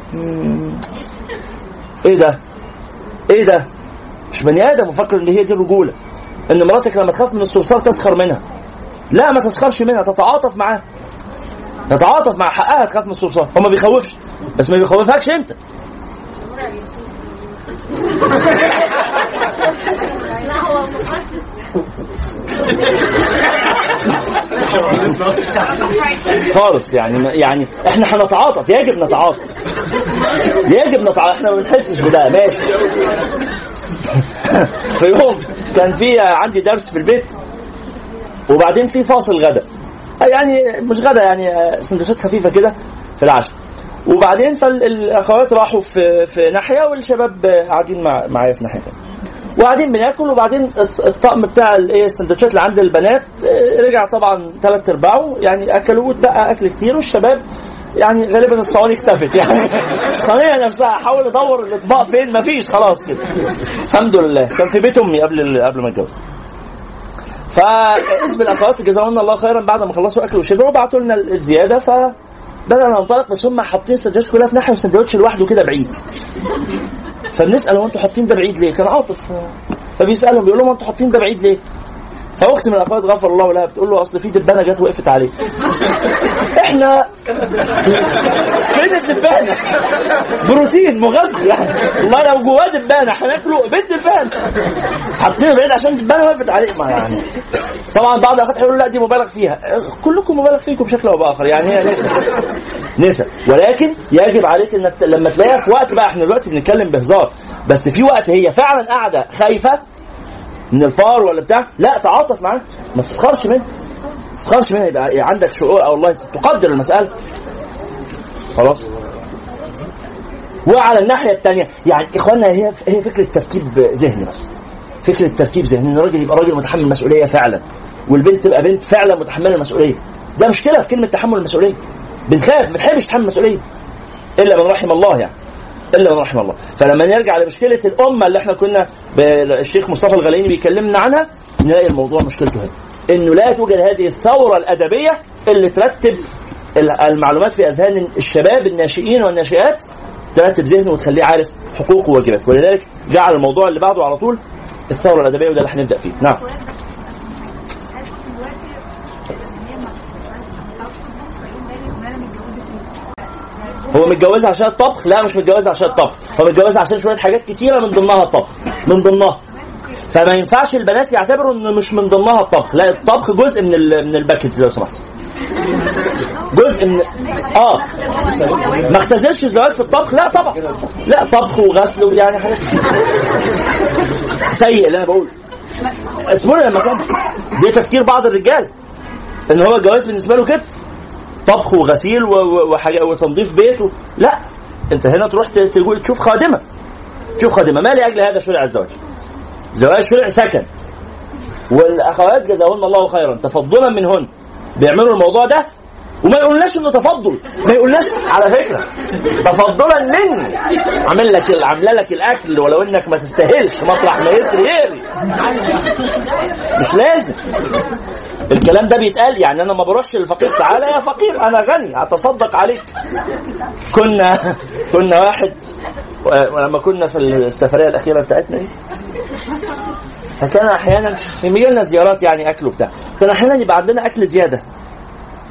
إيه ده؟ إيه ده؟ مش بني آدم وفكر إن هي دي الرجولة. إن مراتك لما تخاف من الصرصار تسخر منها. لا ما تسخرش منها تتعاطف معاها. تتعاطف مع حقها تخاف من الصرصار. هو ما بيخوفش بس ما بيخوفكش أنت. لا هو <laughs> خالص يعني يعني إحنا هنتعاطف يجب نتعاطف. يجب نتعاطف إحنا ما بنحسش بده ماشي. <laughs> في يوم كان في عندي درس في البيت وبعدين في فاصل غدا. يعني مش غدا يعني سندوتشات خفيفة كده في العشاء. وبعدين فالاخوات راحوا في في ناحية والشباب قاعدين مع معايا في ناحية تانية. وقاعدين بناكل وبعدين الطقم بتاع الايه السندوتشات اللي عند البنات آه، رجع طبعا ثلاث أرباعه. يعني اكلوه واتبقى أكل كتير والشباب يعني غالبا الصواني اختفت. <laughs> يعني الصينية نفسها حاول ادور الأطباق فين مفيش خلاص كده. الحمد لله. كان في بيت أمي قبل قبل ما اتجوز. فاسم الأخوات جزاهن الله خيرا بعد ما خلصوا أكل وشربوا بعتوا لنا الزيادة ف بدأنا ننطلق بس هم حاطين السندوتش كلها في ناحية والسندوتش لوحده كده بعيد. فبنسال هو أنتوا حاطين ده بعيد ليه؟ كان عاطف فبيسألهم بيقول لهم أنتوا حاطين ده بعيد ليه؟ فاخت من الأخوات غفر الله لها بتقول له أصل في دبانة جت وقفت عليه. إحنا فين الدبانه؟ بروتين مغذي. يعني والله لو جواه دبانة هناكله بيت دبانة. حاطينه بعيد عشان الدبانه وقفت عليه. ما يعني. طبعا بعض الأخوات هيقولوا لا دي مبالغ فيها. كلكم مبالغ فيكم بشكل أو بآخر. يعني هي نسب نسب ولكن يجب عليك إنك لما تلاقيها في وقت بقى إحنا دلوقتي بنتكلم بهزار. بس في وقت هي فعلا قاعدة خايفة من الفار ولا بتاع؟ لا تعاطف معاه. ما تسخرش منه. ما تسخرش منه. يبقى عندك شعور أو والله تقدر المسألة. خلاص. وعلى الناحية الثانية يعني إخواننا هي هي فكرة ترتيب ذهني بس. فكرة ترتيب ذهني إن الراجل يبقى راجل متحمل مسؤولية فعلا. والبنت تبقى بنت فعلا متحملة المسؤولية. ده مشكلة في كلمة تحمل المسؤولية. بنخاف ما بنحبش نتحمل المسؤوليه إلا من رحم الله يعني. إلا من رحم الله. فلما نرجع لمشكلة الأمة اللي إحنا كنا الشيخ مصطفى الغليني بيكلمنا عنها نلاقي الموضوع مشكلته هنا. إنه لا توجد هذه الثورة الأدبية اللي ترتب المعلومات في أذهان الشباب الناشئين والناشئات ترتب ذهنه وتخليه عارف حقوقه وواجباته. ولذلك جعل الموضوع اللي بعده على طول الثورة الأدبية وده اللي هنبدا فيه. نعم. هو متجوزها عشان الطبخ؟ لا مش متجوزها عشان الطبخ، هو متجوزها عشان شوية حاجات كتيرة من ضمنها الطبخ، من ضمنها. فما ينفعش البنات يعتبروا إنه مش من ضمنها الطبخ، لا الطبخ جزء من من الباكج لو سمحت. جزء من آه. ما اختزلش الزواج في الطبخ؟ لا طبعا. لا طبخ وغسل ويعني حاجات سيء اللي أنا بقوله. اسمه لما كان دي تفكير بعض الرجال. إن هو الجواز بالنسبة له كده. طبخ وغسيل وتنظيف بيت و... لا. انت هنا تروح تشوف خادمة. تشوف خادمة. ما لأجل هذا شرع الزواج. زواج شرع سكن والأخوات جزاهن الله خيرا. تفضلا منهن. بيعملوا الموضوع ده وما يقولناش إنه تفضل. ما يقولناش على فكرة تفضلا مني عامل لك عاملة لك الأكل ولو إنك ما تستاهلش مطرح ما يسري يقري مش لازم. الكلام ده بيتقال يعني أنا ما بروحش للفقير تعالى يا فقير أنا غني هتصدق عليك. كنا كنا واحد لما كنا في السفرية الأخيرة بتاعتنا دي فكان أحيانا يجي لنا زيارات يعني أكل وبتاع كان أحيانا يبقى عندنا أكل زيادة.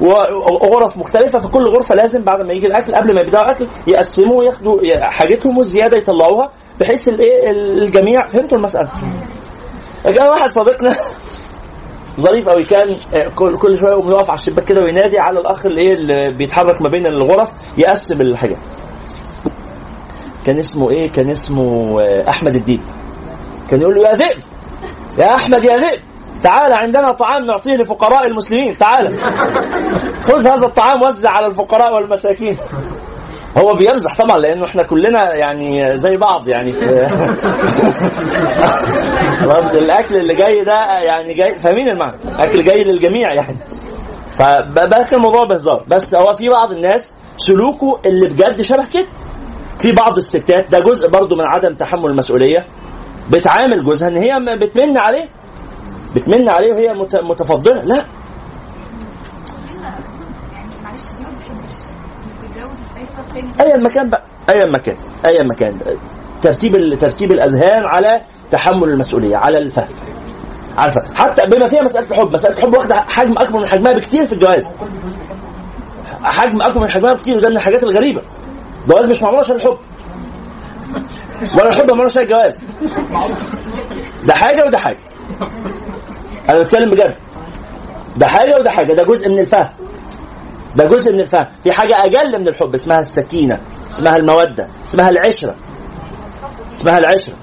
وغرف مختلفة في كل غرفة لازم بعد ما يجي الأكل قبل ما يبدأوا أكل يقسموا وياخدوا حاجتهم والزياده يطلعوها بحيث الايه الجميع فهمتوا المسألة؟ كان واحد صديقنا <laughs> ظريف قوي كان كل كل شوية يقوم يقف على الشباك كده وينادي على الأخ اللي إيه اللي بيتحرك ما بين الغرف يقسم الحاجات. كان اسمه إيه؟ كان اسمه أحمد الديب. كان يقول له يا ذئب! يا أحمد يا ذئب! تعال عندنا طعام نعطيه لفقراء المسلمين تعال. خذ هذا الطعام وزع على الفقراء والمساكين. هو بيمزح طبعا لأنه إحنا كلنا يعني زي بعض يعني <laughs> خلاص الأكل اللي جاي ده يعني جاي فاهمين المعنى أكل جاي للجميع يعني. كان الموضوع بهزار. بس هو في بعض الناس سلوكه اللي بجد شبه كده. في بعض الستات ده جزء برضه من عدم تحمل المسؤولية بتعامل جوزها إن هي بتمن عليه. بتمن عليه وهي متفضلة؟ لا. ايا مكان بقى ايا مكان ايا مكان ترتيب ترتيب الأذهان على تحمل المسؤولية على الفهم. عارفة؟ حتى بما فيها مسألة الحب مسألة الحب واخدة حجم أكبر من حجمها بكتير في الجواز. حجم أكبر من حجمها بكتير وده من الحاجات الغريبة. الجواز مش معمول عشان الحب. ولا الحب معمول عشان الجواز. ده حاجة وده حاجة. أنا بتكلم بجد. ده حاجة وده حاجة. ده جزء من الفهم. ده جزء من الفهم. في حاجة أجل من الحب اسمها السكينة اسمها المودة اسمها العشرة. اسمها العشرة.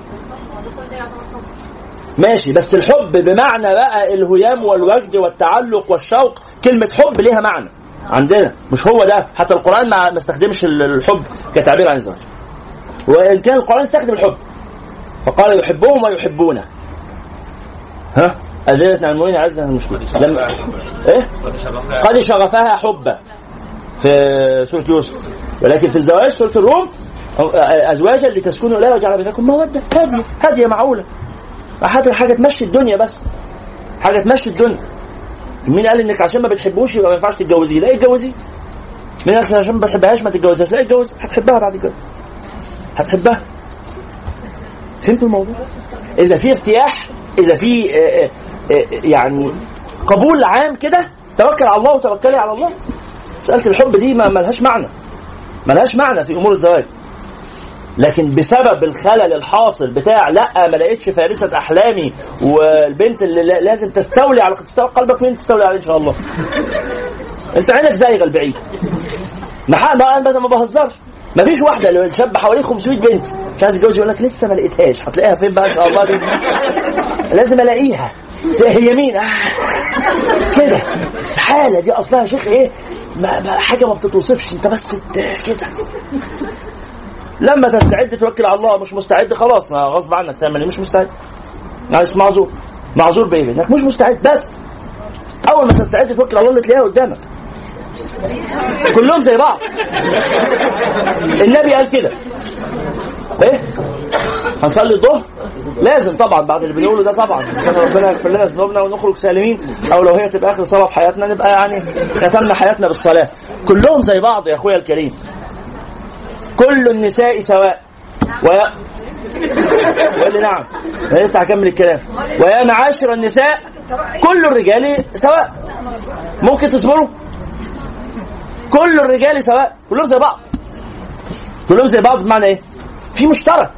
ماشي. بس الحب بمعنى بقى الهيام والوجد والتعلق والشوق. كلمة حب ليها معنى. عندنا. مش هو ده. حتى القرآن ما استخدمش الحب كتعبير عن الزواج. وإن كان القرآن استخدم الحب. فقال يحبهم ويحبونه. ها؟ أذلة عن المؤمنين عزة المشكلة لما إيه؟ قد شغفها حبا في سورة يوسف. ولكن في الزواج سورة الروم أزواجا لتسكنوا إليها وجعل بينكم مودة. هادية هادية معقولة. حاجة حاجة تمشي الدنيا بس. حاجة تمشي الدنيا. مين قال إنك عشان ما بتحبوش يبقى ما ينفعش تتجوزيه؟ لا اتجوزيه مين قال عشان ما بتحبهاش ما تتجوزهاش؟ لا اتجوز هتحبها بعد كده. هتحبها. فهمت الموضوع؟ إذا في ارتياح إذا في آه، آه، آه، يعني قبول عام كده توكل على الله وتوكلي على الله. مساله الحب دي ما ملهاش معنى. ملهاش معنى في أمور الزواج. لكن بسبب الخلل الحاصل بتاع لا ما لقيتش فارسة أحلامي والبنت اللي لا- لازم تستولي على تستولي قلبك مين تستولي عليه إن شاء الله؟ أنت عينك زايغة البعيد. ما أنا ما بهزرش. ما فيش واحدة لو شاب حواليه 500 بنت مش عايز يتجوز يقول لك لسه ما لقيتهاش. هتلاقيها فين بقى؟ إن شاء الله دي. لازم ألاقيها. هي مين؟ آه. كده. الحالة دي أصلها يا شيخ إيه؟ ما حاجة ما بتتوصفش. أنت بس كده. لما تستعد توكل على الله مش مستعد خلاص. ما غصب عنك تعمل إيه؟ مش مستعد. اسم معذور. معذور بإيه؟ انك مش مستعد. بس أول ما تستعد توكل على الله اللي تلاقيها قدامك. كلهم زي بعض. النبي قال كده. إيه؟ هنصلي الظهر؟ لازم طبعا بعد اللي بنقوله ده طبعا. عشان ربنا يغفر لنا ذنوبنا ونخرج سالمين. أو لو هي تبقى آخر صلاة في حياتنا نبقى يعني ختمنا حياتنا بالصلاة. كلهم زي بعض يا أخويا الكريم. كل النساء سواء. ويا وقال لي نعم. أنا لسه هكمل الكلام. ويا معاشر النساء كل الرجال سواء. ممكن تصبروا؟ كل الرجال سواء كلهم زي بعض. كلهم زي بعض بمعنى إيه؟ في مشترك.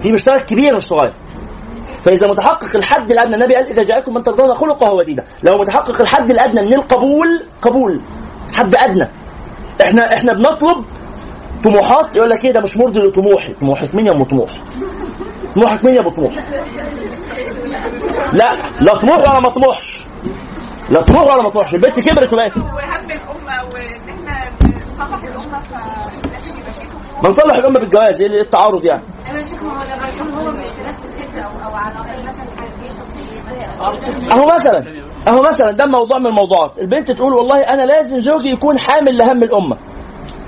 في مشترك كبير مش صغير. فإذا متحقق الحد الأدنى النبي قال إذا جاءكم من ترضون خلقه ودينه. لو متحقق الحد الأدنى من القبول قبول. حد أدنى. إحنا إحنا بنطلب طموحات يقول لك إيه؟ ده مش مرضي لطموحي. طموحك مين يا أم طموح؟ طموحك مين يا أبو طموح؟ لا لا طموح ولا ما طموحش. لا طموح ولا ما طموحش. البنت كبرت وبقت وهم الامه وان إحنا نصلح الأمة فلازم يبقى فيه ما نصلح الامه بالجواز إيه التعارض يعني. أيوه يا شيخ ما هو لما يكون هو مش في نفس الفكرة أو أو على الأقل مثلا أهو مثلا أهو مثلا ده موضوع من الموضوعات. البنت تقول والله أنا لازم زوجي يكون حامل لهم الأمة.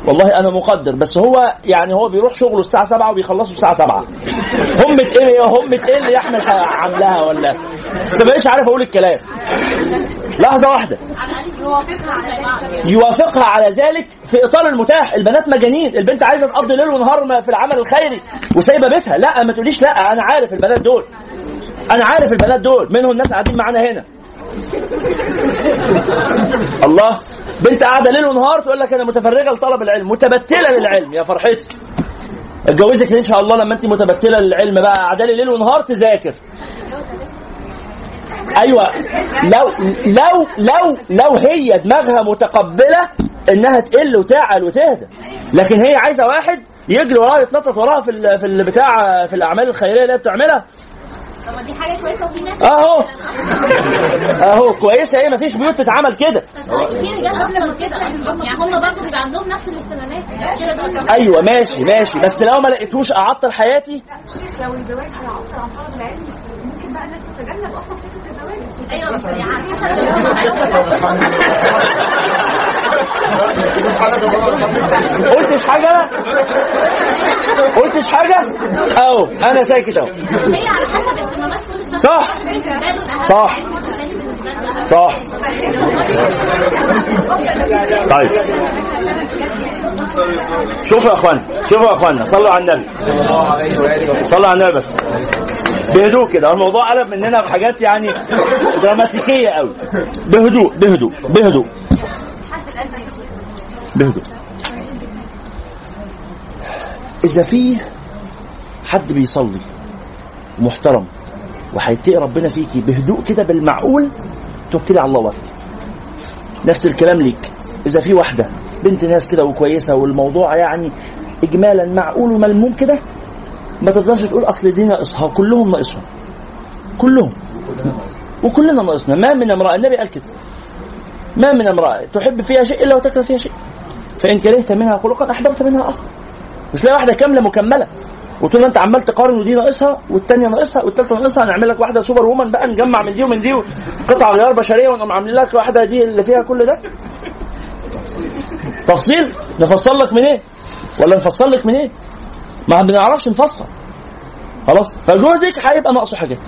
والله أنا مقدر بس هو يعني هو بيروح شغله الساعة 7 وبيخلصه الساعة 7 همة إيه همة إيه اللي يحمل عملها ولا؟ ما بقيش عارف أقول الكلام. لحظة واحدة. يوافقها على ذلك في إطار المتاح. البنات مجانين. البنت عايزة تقضي ليل ونهار في العمل الخيري وسايبة بيتها. لا ما تقوليش لا. أنا عارف البنات دول. أنا عارف البنات دول. منهم ناس قاعدين معانا هنا. الله. بنت قاعدة ليل ونهار تقول لك أنا متفرغة لطلب العلم متبتلة للعلم يا فرحتي. اتجوزك إن شاء الله لما أنت متبتلة للعلم بقى قاعدة لي ليل ونهار تذاكر. أيوه. لو لو لو لو هي دماغها متقبلة إنها تقل وتعل وتهدى. لكن هي عايزة واحد يجري وراها يتنطط وراها في في البتاع في الأعمال الخيرية اللي هي بتعملها. طب ما دي حاجة كويسة وفي ناس أهو. <laughs> أهو كويسة. إيه مفيش بيوت تتعمل كده. بس في رجال أصلا كده. يعني هم برضه بيبقى عندهم نفس الاهتمامات. أيوه ماشي ماشي. بس لو ما لقيتوش أعطل حياتي. لو الزواج هيعطل عن طلب العلم ممكن بقى الناس تتجنب أصلا فكرة الزواج. أيوه بس يعني قلتش حاجة أنا؟ قلتش حاجة؟ أهو أنا ساكت أهو. صح. صح. صح. طيب. شوفوا يا اخوانا شوفوا يا اخوانا صلوا على النبي. صلوا على النبي بس. بهدوء كده الموضوع قلب مننا حاجات يعني دراماتيكية قوي. بهدوء بهدوء بهدوء. بهدوء إذا في حد بيصلي محترم وهيتقي ربنا فيكي بهدوء كده بالمعقول توكلي على الله وافقي نفس الكلام ليك. إذا في واحدة بنت ناس كده وكويسة والموضوع يعني اجمالا معقول وملموم كده ما تقدرش تقول أصل دي ناقصها كلهم ناقصهم. كلهم. وكلنا ناقصنا. ما من امرأة النبي قال كده. ما من امرأة تحب فيها شيء إلا وتكره فيها شيء. فإن كرهت منها خلقا احببت منها اخر مش لاقي واحدة كاملة مكملة. وطول ما أنت عمال تقارن ودي ناقصها والثانيه ناقصها والثالثه ناقصها هنعمل لك واحدة سوبر وومن بقى نجمع من دي ومن دي قطع غيار بشرية ونقوم عاملين لك واحدة دي اللي فيها كل ده. تفصيل. نفصل لك منين ولا نفصل لك منين ما بنعرفش نفصل. خلاص؟ فجوزك هيبقى ناقصه حاجات.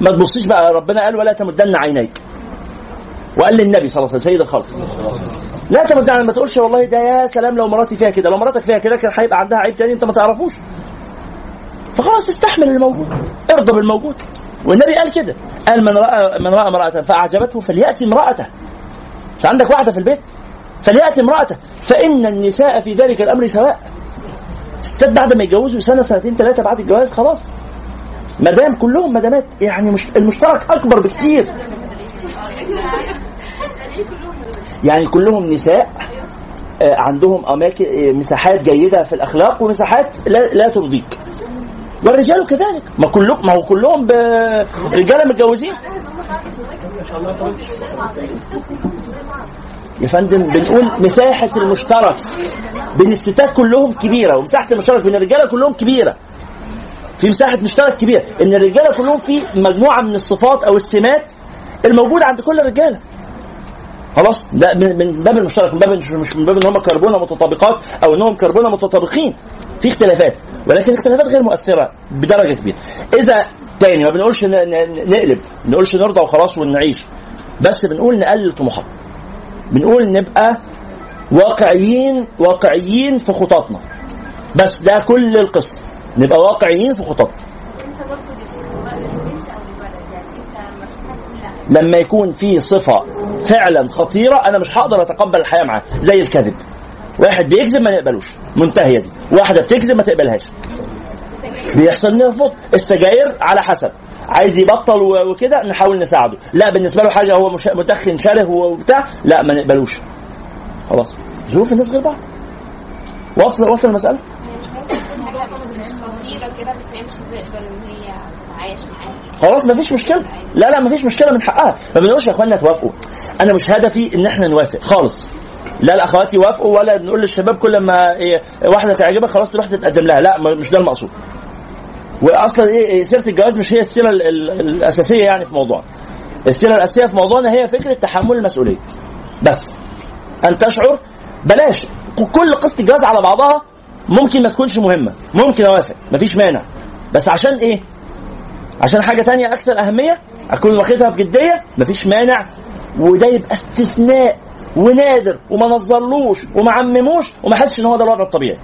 ما تبصيش بقى ربنا قال ولا تمدن عينيك. وقال للنبي صلى الله عليه وسلم سيد الخلق. لا تمدن ما تقولش والله ده يا سلام لو مراتي فيها كده لو مراتك فيها كده كان هيبقى عندها عيب تاني أنت ما تعرفوش. فخلاص استحمل الموجود ارضى بالموجود. والنبي قال كده قال من راى من رأى امراه فأعجبته فليأتي امرأته. مش عندك واحدة في البيت؟ فليأتي امرأته. فإن النساء في ذلك الأمر سواء. الستات بعد ما يتجوزوا سنة سنتين ثلاثة بعد الجواز خلاص. مدام كلهم مدامات يعني مش المشترك أكبر بكتير. يعني كلهم نساء آه، عندهم أماكن آه، مساحات جيدة في الأخلاق ومساحات لا, لا ترضيك. والرجال كذلك. ما كلهم ما هو كلهم رجاله متجوزين. يا فندم بنقول مساحة المشترك بين الستات كلهم كبيرة ومساحة المشترك بين الرجالة كلهم كبيرة. في مساحة مشترك كبيرة. إن الرجالة كلهم في مجموعة من الصفات أو السمات الموجودة عند كل الرجاله خلاص؟ ده من من باب المشترك من باب مش من باب إن هم كربونة متطابقات أو انهم كربونة متطابقين. في اختلافات ولكن اختلافات غير مؤثرة بدرجة كبيرة. إذا تاني ما بنقولش نقلب ما بنقولش نرضى وخلاص ونعيش بس بنقول نقلل طموحاتنا. بنقول نبقى واقعيين واقعيين في خططنا. بس ده كل القصة. نبقى واقعيين في خططنا. يعني لما يكون في صفة فعلا خطيرة أنا مش هقدر أتقبل الحياة معاه زي الكذب واحد بيكذب ما نقبلوش منتهية دي. واحدة بتكذب ما تقبلهاش. بيحصل نرفض السجاير على حسب. عايز يبطل وكده نحاول نساعده. لا بالنسبة له حاجة هو مش مدخن شره وبتاع لا ما نقبلوش. خلاص. ظروف الناس غير بعض. وصل وصل المسألة؟ مش خطيرة كده بس هي مش إن هي خلاص مفيش مشكلة. لا لا مفيش مشكلة من حقها. ما بنقولش يا إخوانا توافقوا. أنا مش هدفي إن إحنا نوافق خالص. لا الاخوات يوافقوا ولا نقول للشباب كل ما إيه واحدة تعجبك خلاص تروح تتقدم لها. لا مش ده المقصود. واصلا إيه إيه، سيرة الجواز مش هي السيرة ال- ال- الأساسية يعني في موضوعنا السيرة الأساسية في موضوعنا هي فكرة تحمل المسؤولية. بس. أن تشعر بلاش. كل قصة الجواز على بعضها ممكن ما تكونش مهمة. ممكن أوافق. مفيش مانع. بس عشان إيه؟ عشان حاجة تانية أكثر أهمية أكون واخدها بجدية مفيش مانع وده يبقى استثناء ونادر وما نظرلوش وما عمموش وما حسش إن هو ده الوضع الطبيعي.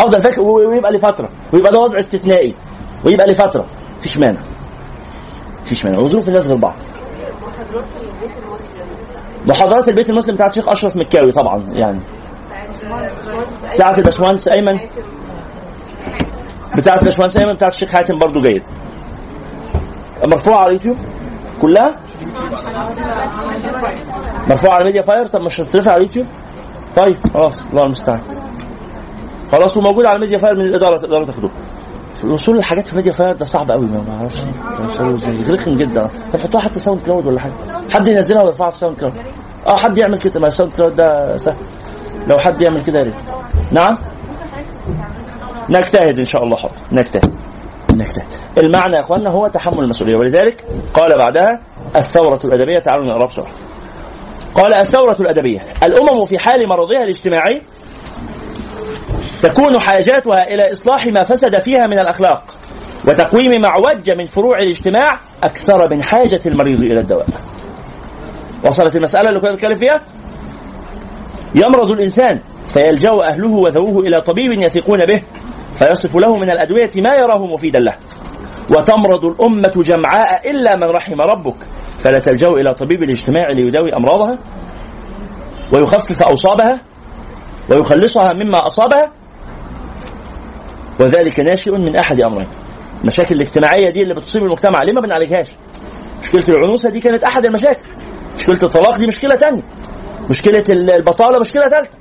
أفضل فاكر ويبقى لي فترة ويبقى ده وضع استثنائي ويبقى لي فترة مفيش مانع. مفيش مانع. وظروف الناس غير بعض. محاضرات البيت المسلم بتاعت الشيخ أشرف مكاوي طبعا يعني. بتاعت الباشمهندس أيمن. بتاعت الباشمهندس أيمن بتاعت الشيخ حاتم برضو جيد. مرفوعة على اليوتيوب؟ كلها؟ مرفوعة على MediaFire طب مش هترفع على اليوتيوب؟ طيب خلاص الله المستعان. خلاص وموجود على MediaFire من الإدارة تقدروا تاخدوه وصول الحاجات في MediaFire ده صعب قوي ما أعرفش. رخم جدا. طب حطوها حتى SoundCloud ولا حاجة. حد ينزلها ويرفعها في SoundCloud. آه حد يعمل كده. ما SoundCloud ده سهل. لو حد يعمل كده يا ريت. نعم؟ نجتهد إن شاء الله. حاضر. نجتهد. نجتهد المعنى يا إخواننا هو تحمل المسؤولية ولذلك قال بعدها الثورة الأدبية تعالوا نقرا بسرعة قال الثورة الأدبية الأمم في حال مرضها الاجتماعي تكون حاجاتها إلى إصلاح ما فسد فيها من الأخلاق وتقويم ما عوج من فروع الاجتماع أكثر من حاجة المريض إلى الدواء. وصلت المسألة اللي كنا بنتكلم فيها؟ يمرض الإنسان فيلجأ أهله وذووه إلى طبيب يثقون به فيصف له من الأدوية ما يراه مفيدا له. وتمرض الأمة جمعاء إلا من رحم ربك. فلا تلجا إلى طبيب الاجتماع ليداوي أمراضها ويخفف اوصابها ويخلصها مما أصابها. وذلك ناشئ من أحد أمرين. المشاكل الاجتماعية دي اللي بتصيب المجتمع. ليه ما بنعالجهاش؟ مشكلة العنوسة دي كانت أحد المشاكل. مشكلة الطلاق دي مشكلة تانية. مشكلة البطالة مشكلة ثالثه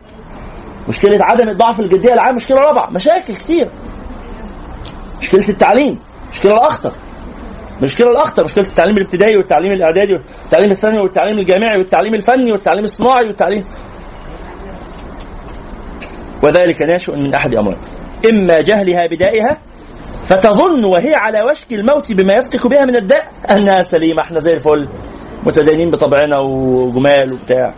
مشكلة عدم الضعف الجدية العام مشكلة رابعة. مشاكل كتير. مشكلة التعليم. مشكلة الأخطر. المشكلة الأخطر. مشكلة التعليم الابتدائي والتعليم الإعدادي والتعليم الثانوي والتعليم الجامعي والتعليم الفني والتعليم الصناعي والتعليم وذلك ناشئ من أحد امرين إما جهلها بدائها فتظن وهي على وشك الموت بما يفتك بها من الداء أنها سليمة إحنا زي الفل متدينين بطبعنا وجمال وبتاع.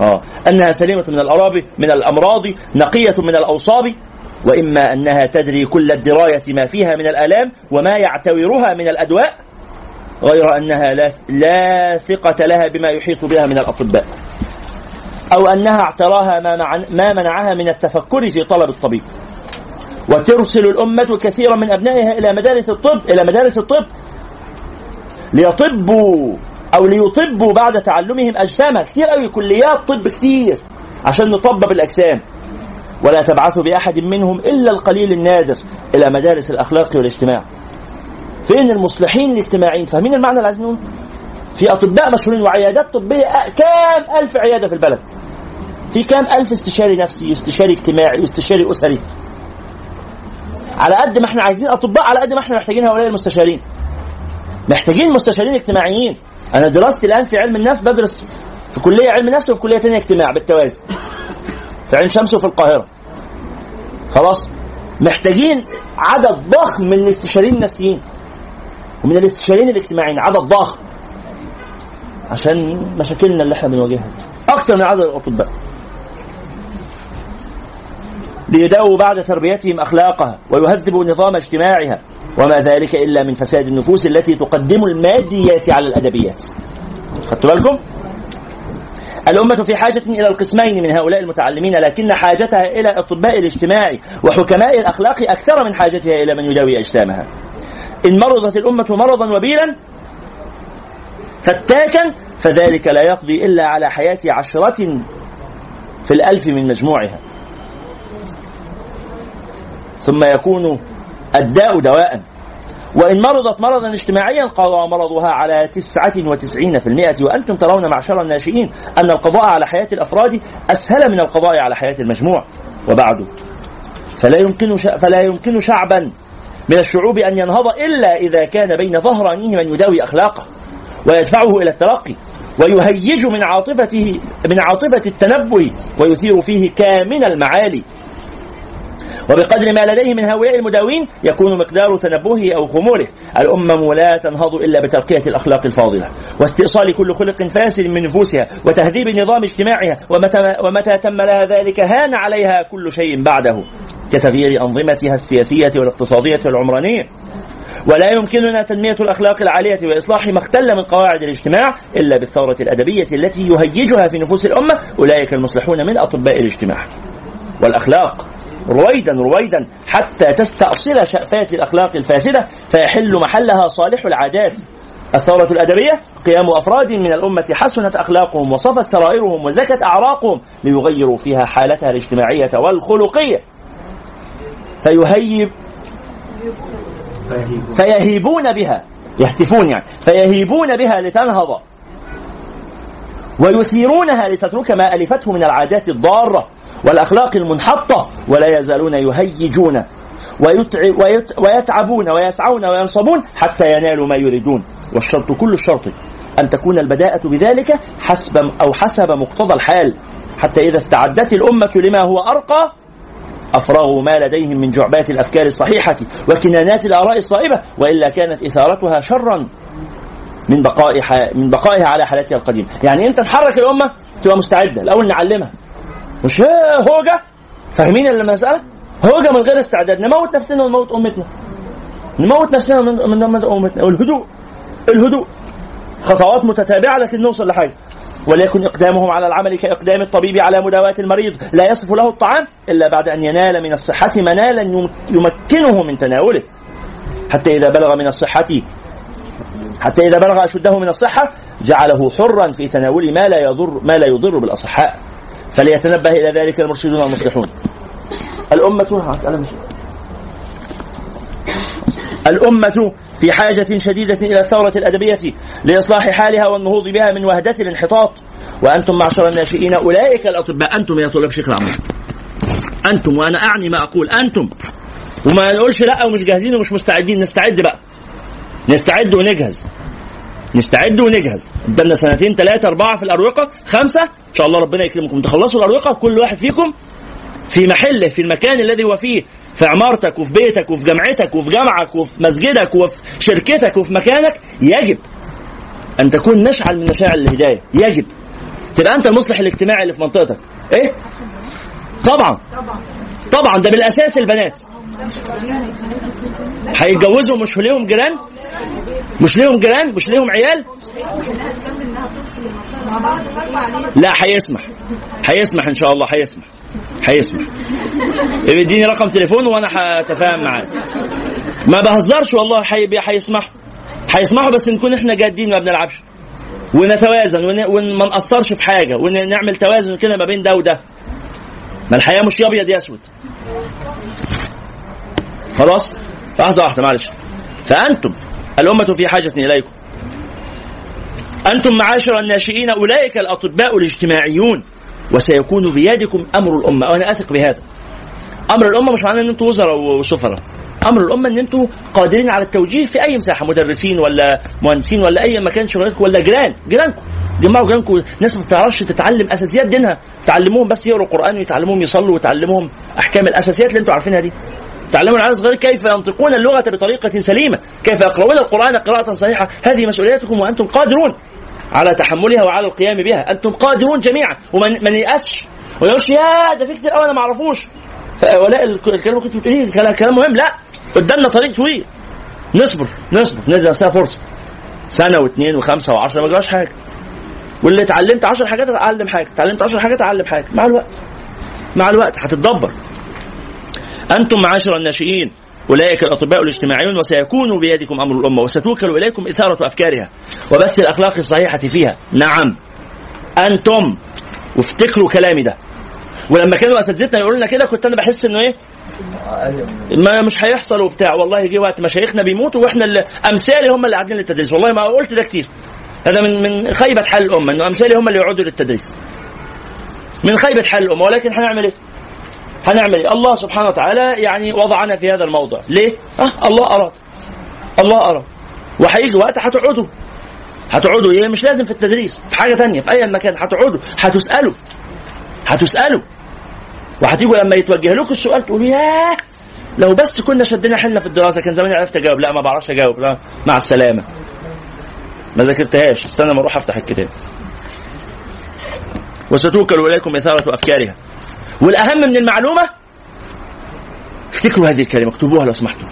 آه. أنها سليمة من الاراب من الأمراض نقية من الأوصاب وإما أنها تدري كل الدراية ما فيها من الآلام وما يعتورها من الأدواء غير أنها لا, لا ثقة لها بما يحيط بها من الأطباء أو أنها اعتراها ما, ما منعها من التفكر في طلب الطبيب. وترسل الأمة كثيرا من أبنائها إلى مدارس الطب إلى مدارس الطب ليطبوا أو ليطبوا بعد تعلمهم أجسامها كثير قوي كليات طب كثير عشان نطبب الأجسام. ولا تبعث بأحد منهم إلا القليل النادر إلى مدارس الأخلاق والاجتماع. فين المصلحين الاجتماعيين؟ فاهمين المعنى اللي عايزين نقوله؟ في أطباء مشهورين وعيادات طبية كام ألف عيادة في البلد؟ في كام ألف استشاري نفسي واستشاري اجتماعي واستشاري أسري؟ على قد ما إحنا عايزين أطباء على قد ما إحنا محتاجين هؤلاء المستشارين. محتاجين مستشارين اجتماعيين. أنا دراستي الآن في علم النفس بدرس في كلية علم نفس وفي كلية تانية اجتماع بالتوازي. في عين شمس وفي القاهرة. خلاص؟ محتاجين عدد ضخم من الاستشاريين النفسيين. ومن الاستشاريين الاجتماعيين عدد ضخم. عشان مشاكلنا اللي إحنا بنواجهها. أكتر من عدد الأطباء. ليداووا بعد تربيتهم أخلاقها ويهذبوا نظام اجتماعها وما ذلك إلا من فساد النفوس التي تقدم الماديات على الأدبيات. خدتوا بالكم؟ الأمة في حاجة إلى القسمين من هؤلاء المتعلمين لكن حاجتها إلى أطباء الاجتماع وحكماء الأخلاق أكثر من حاجتها إلى من يداوي أجسامها. إن مرضت الأمة مرضا وبيلا فتاكا فذلك لا يقضي إلا على حياة عشرة في الألف من مجموعها. ثم يكون الداء دواء. وإن مرضت مرضا اجتماعيا قضى مرضها على تسعة وتسعين في المئة. وأنتم ترون معشر الناشئين أن القضاء على حياة الأفراد أسهل من القضاء على حياة المجموع. وبعد. فلا يمكن فلا يمكن شعبا من الشعوب أن ينهض إلا إذا كان بين ظهرانيه من يداوي أخلاقه ويدفعه إلى الترقي ويهيج من عاطفته من عاطفة التنبه ويثير فيه كامن المعالي. وبقدر ما لديه من هؤلاء المداوين يكون مقدار تنبهه أو خموله الأمم لا تنهض إلا بترقية الأخلاق الفاضلة واستئصال كل خلق فاسد من نفوسها وتهذيب نظام اجتماعها ومتى, ومتى تم لها ذلك هان عليها كل شيء بعده كتغيير أنظمتها السياسية والاقتصادية والعمرانية. ولا يمكننا تنمية الأخلاق العالية وإصلاح ما اختل من قواعد الاجتماع إلا بالثورة الأدبية التي يهيجها في نفوس الأمة أولئك المصلحون من أطباء الاجتماع. والأخلاق رويدا رويدا حتى تستأصل شأفات الأخلاق الفاسدة فيحل محلها صالح العادات. الثورة الأدبية قيام أفراد من الأمة حسنت أخلاقهم وصفت سرائرهم وزكت أعراقهم ليغيروا فيها حالتها الاجتماعية والخلقية. فيهيب فيهيبون بها. يهتفون يعني. فيهيبون بها لتنهض. ويثيرونها لتترك ما ألفته من العادات الضارة والأخلاق المنحطة ولا يزالون يهيجون ويتعبون ويسعون وينصبون حتى ينالوا ما يريدون. والشرط كل الشرط أن تكون البداءة بذلك حسب أو حسب مقتضى الحال. حتى إذا استعدت الأمة لما هو أرقى أفرغوا ما لديهم من جعبات الأفكار الصحيحة وكنانات الآراء الصائبة وإلا كانت إثارتها شرا. من بقائها من بقائها على حالتها القديمة. يعني أنت تحرك الأمة تبقى مستعدة. الأول نعلمها. مش هوجة؟ فاهمين المسألة؟ هوجة من غير استعداد. نموت نفسنا ونموت أمتنا. نموت نفسنا من أمتنا. والهدوء. الهدوء. خطوات متتابعة لكن نوصل لحاجة. وليكن إقدامهم على العمل كإقدام الطبيب على مداواة المريض. لا يصف له الطعام إلا بعد أن ينال من الصحة منالا يمكنه من تناوله. حتى إذا بلغ من الصحة حتى إذا بلغ أشده من الصحة جعله حرا في تناول ما لا يضر ما لا يضر بالأصحاء. فليتنبه إلى ذلك المرشدون المصلحون الأمة الأمة في حاجة شديدة إلى الثورة الأدبية لإصلاح حالها والنهوض بها من وهدة الانحطاط. وأنتم معشر الناشئين أولئك الأطباء. أنتم يا طلاب شيخ العمر أنتم وأنا أعني ما أقول. أنتم. وما نقولش لا ومش جاهزين ومش مستعدين. نستعد بقى. نستعد ونجهز. نستعد ونجهز. قدامنا سنتين ثلاثة أربعة في الأروقة خمسة. إن شاء الله ربنا يكرمكم. تخلصوا الأروقة كل واحد فيكم في محله في المكان الذي هو فيه في عمارتك وفي بيتك وفي جامعتك وفي جامعك وفي مسجدك وفي شركتك وفي مكانك يجب أن تكون مشعل من مشاعل الهداية. يجب. تبقى أنت المصلح الاجتماعي اللي في منطقتك. إيه؟ طبعا. طبعا. ده بالأساس البنات. هيتجوزوا مش ليهم جيران؟ مش ليهم جيران؟ مش ليهم عيال؟ لا هيسمح. هيسمح إن شاء الله هيسمح. هيسمح. اديني رقم تليفون وأنا هتفاهم معاه ما بهزرش والله هي- هيسمحوا هيسمحوا بس نكون إحنا جادين ما بنلعبش. ونتوازن ون- وما نقصرش في حاجة. ونعمل توازن كده ما بين ده وده. ما الحياة مش ابيض يا أسود. خلاص؟ لحظة واحدة معلش. فأنتم الأمة في حاجة إليكم. أنتم معاشر الناشئين أولئك الأطباء الاجتماعيون. وسيكون بيدكم أمر الأمة. وأنا أثق بهذا. أمر الأمة مش معناه إن أنتم وزراء وسفراء. أمر الأمة إن أنتم قادرين على التوجيه في أي مساحة مدرسين ولا مهندسين ولا أي مكان شغلتكم ولا جيران جيرانكم. جمعوا جيرانكم. ناس ما بتعرفش تتعلم أساسيات دينها. تعلموهم بس يقروا قران ويتعلموهم يصلوا وتعلموهم أحكام الأساسيات اللي أنتم عارفينها دي. تعلموا العيال الصغير كيف ينطقون اللغة بطريقة سليمة. كيف يقرؤون القرآن قراءة صحيحة. هذه مسؤوليتكم وأنتم قادرون على تحملها وعلى القيام بها. أنتم قادرون جميعا. ومن من يأسش. وما يقولش يا ده في كتير قوي أنا ما أعرفوش. ولا الكلام اللي كنت بتقوليه كلام مهم. لا قدامنا طريق طويل. نصبر نصبر. ندي نفسنا فرصة. سنة واثنين وخمسة وعشرة ما جراش حاجة. واللي اتعلمت 10 حاجات اتعلم حاجة. اتعلمت 10 حاجات اتعلم حاجة. مع الوقت. مع الوقت. هتتدبر. أنتم معاشر الناشئين أولئك الأطباء الاجتماعيون وسيكون بيدكم أمر الأمة وستوكل إليكم إثارة أفكارها وبث الأخلاق الصحيحة فيها. نعم. أنتم وافتكروا كلامي ده. ولما كانوا اساتذتنا يقولوا لنا كده كنت أنا بحس إنه إيه ما مش هيحصل وبتاع والله جه وقت مشايخنا بيموتوا وإحنا اللي أمثالي هم اللي قاعدين للتدريس والله ما قلت ده كتير هذا من من خيبة حال الأمة إنه أمثالي هم اللي يقعدوا للتدريس من خيبة حال الأمة ولكن هنعمل إيه؟ هنعمل إيه؟ الله سبحانه وتعالى يعني وضعنا في هذا الموضع، ليه؟ أه الله أراد. الله أراد. وهيجي وقت هتقعدوا. هتقعدوا إيه؟ مش لازم في التدريس، في حاجة ثانية، في أي مكان هتقعدوا، هتسألوا. هتسألوا. وهتيجوا لما يتوجه لكم السؤال تقولوا ياه لو بس كنا شدنا حيلنا في الدراسة كان زماني عرفت أجاوب، لا ما بعرفش أجاوب، لا مع السلامة. ما ذاكرتهاش، استنى ما أروح أفتح الكتاب. وستوكل إليكم إثارة أفكارها. والأهم من المعلومة افتكروا هذه الكلمة اكتبوها لو سمحتوا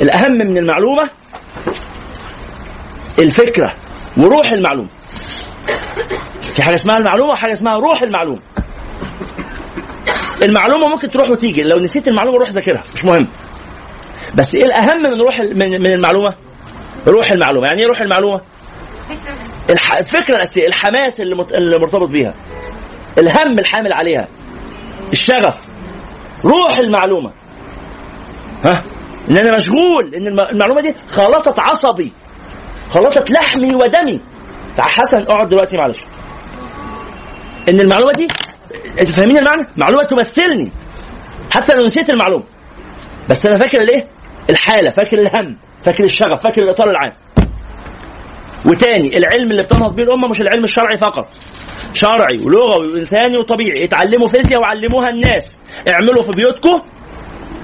الأهم من المعلومة الفكرة وروح المعلومه في حاجة اسمها المعلومة وحاجة اسمها روح المعلومه المعلومة ممكن تروح وتيجي. لو نسيت المعلومة روح ذاكرها. مش مهم. بس إيه الأهم من روح من, المعلومة؟ روح المعلومة. يعني إيه روح المعلومة. الفكرة الاساسيه الحماس اللي, مرتبط بيها. الهم الحامل عليها. الشغف. روح المعلومة. ها؟ ان أنا مشغول. ان الم- المعلومة دي خلطت عصبي. خلطت لحمي ودمي. حسن اقعد دلوقتي معلش. إن المعلومة دي انت فاهمين المعنى؟ معلومة تمثلني. حتى لو نسيت المعلومة. بس أنا فاكر الإيه؟ الحالة فاكر الهم فاكر الشغف فاكر الإطار العام. وتاني العلم اللي بتنهض بيه الأمة مش العلم الشرعي فقط. شرعي ولغوي وانساني وطبيعي. اتعلموا فيزياء وعلموها الناس. اعملوا في بيوتكم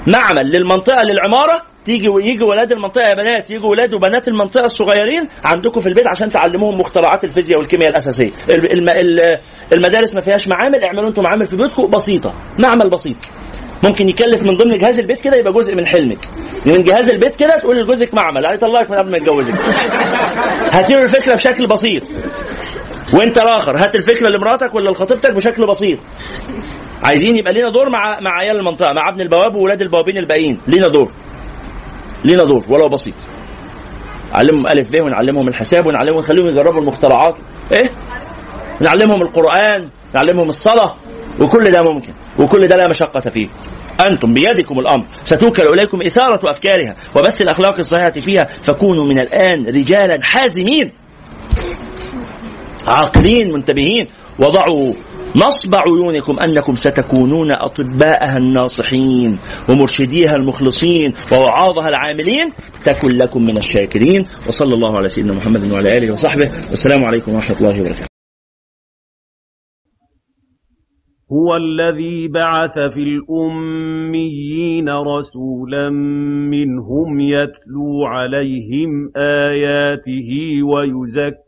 معمل للمنطقة للعمارة تيجي ويجي ولاد المنطقة يا بنات يجوا ولاد وبنات المنطقة الصغيرين عندكم في البيت عشان تعلموهم مخترعات الفيزياء والكيمياء الأساسية. الم- الم- ال- المدارس ما فيهاش معامل اعملوا أنتم معامل في بيوتكم بسيطة معمل بسيط. ممكن يكلف من ضمن جهاز البيت كده يبقى جزء من حلمك. من جهاز البيت كده تقول لجوزك معمل هيطلعك من قبل ما يتجوزك. هاتيله الفكرة بشكل بسيط. وانت الآخر هات الفكرة لمراتك ولا لخطيبتك بشكل بسيط. عايزين يبقى لينا دور مع مع عيال المنطقة مع ابن البواب وولاد البوابين الباقيين. لينا دور. لينا دور ولو بسيط. نعلمهم ألف ب ونعلمهم الحساب ونعلمهم نخليهم يجربوا المخترعات. إيه؟ نعلمهم القرآن نعلمهم الصلاة وكل ده ممكن وكل ده لا مشقة فيه. أنتم بيدكم الأمر ستوكل إليكم إثارة أفكارها وبث الأخلاق الصحيحة فيها فكونوا من الآن رجالا حازمين. عاقلين منتبهين وضعوا نصب عيونكم أنكم ستكونون أطباءها الناصحين ومرشديها المخلصين ووعاظها العاملين. تكن لكم من الشاكرين. وصلى الله على سيدنا محمد وعلى آله وصحبه. والسلام عليكم ورحمة الله وبركاته. هو الذي بعث في الأميين رسولا منهم يتلو عليهم آياته ويزكي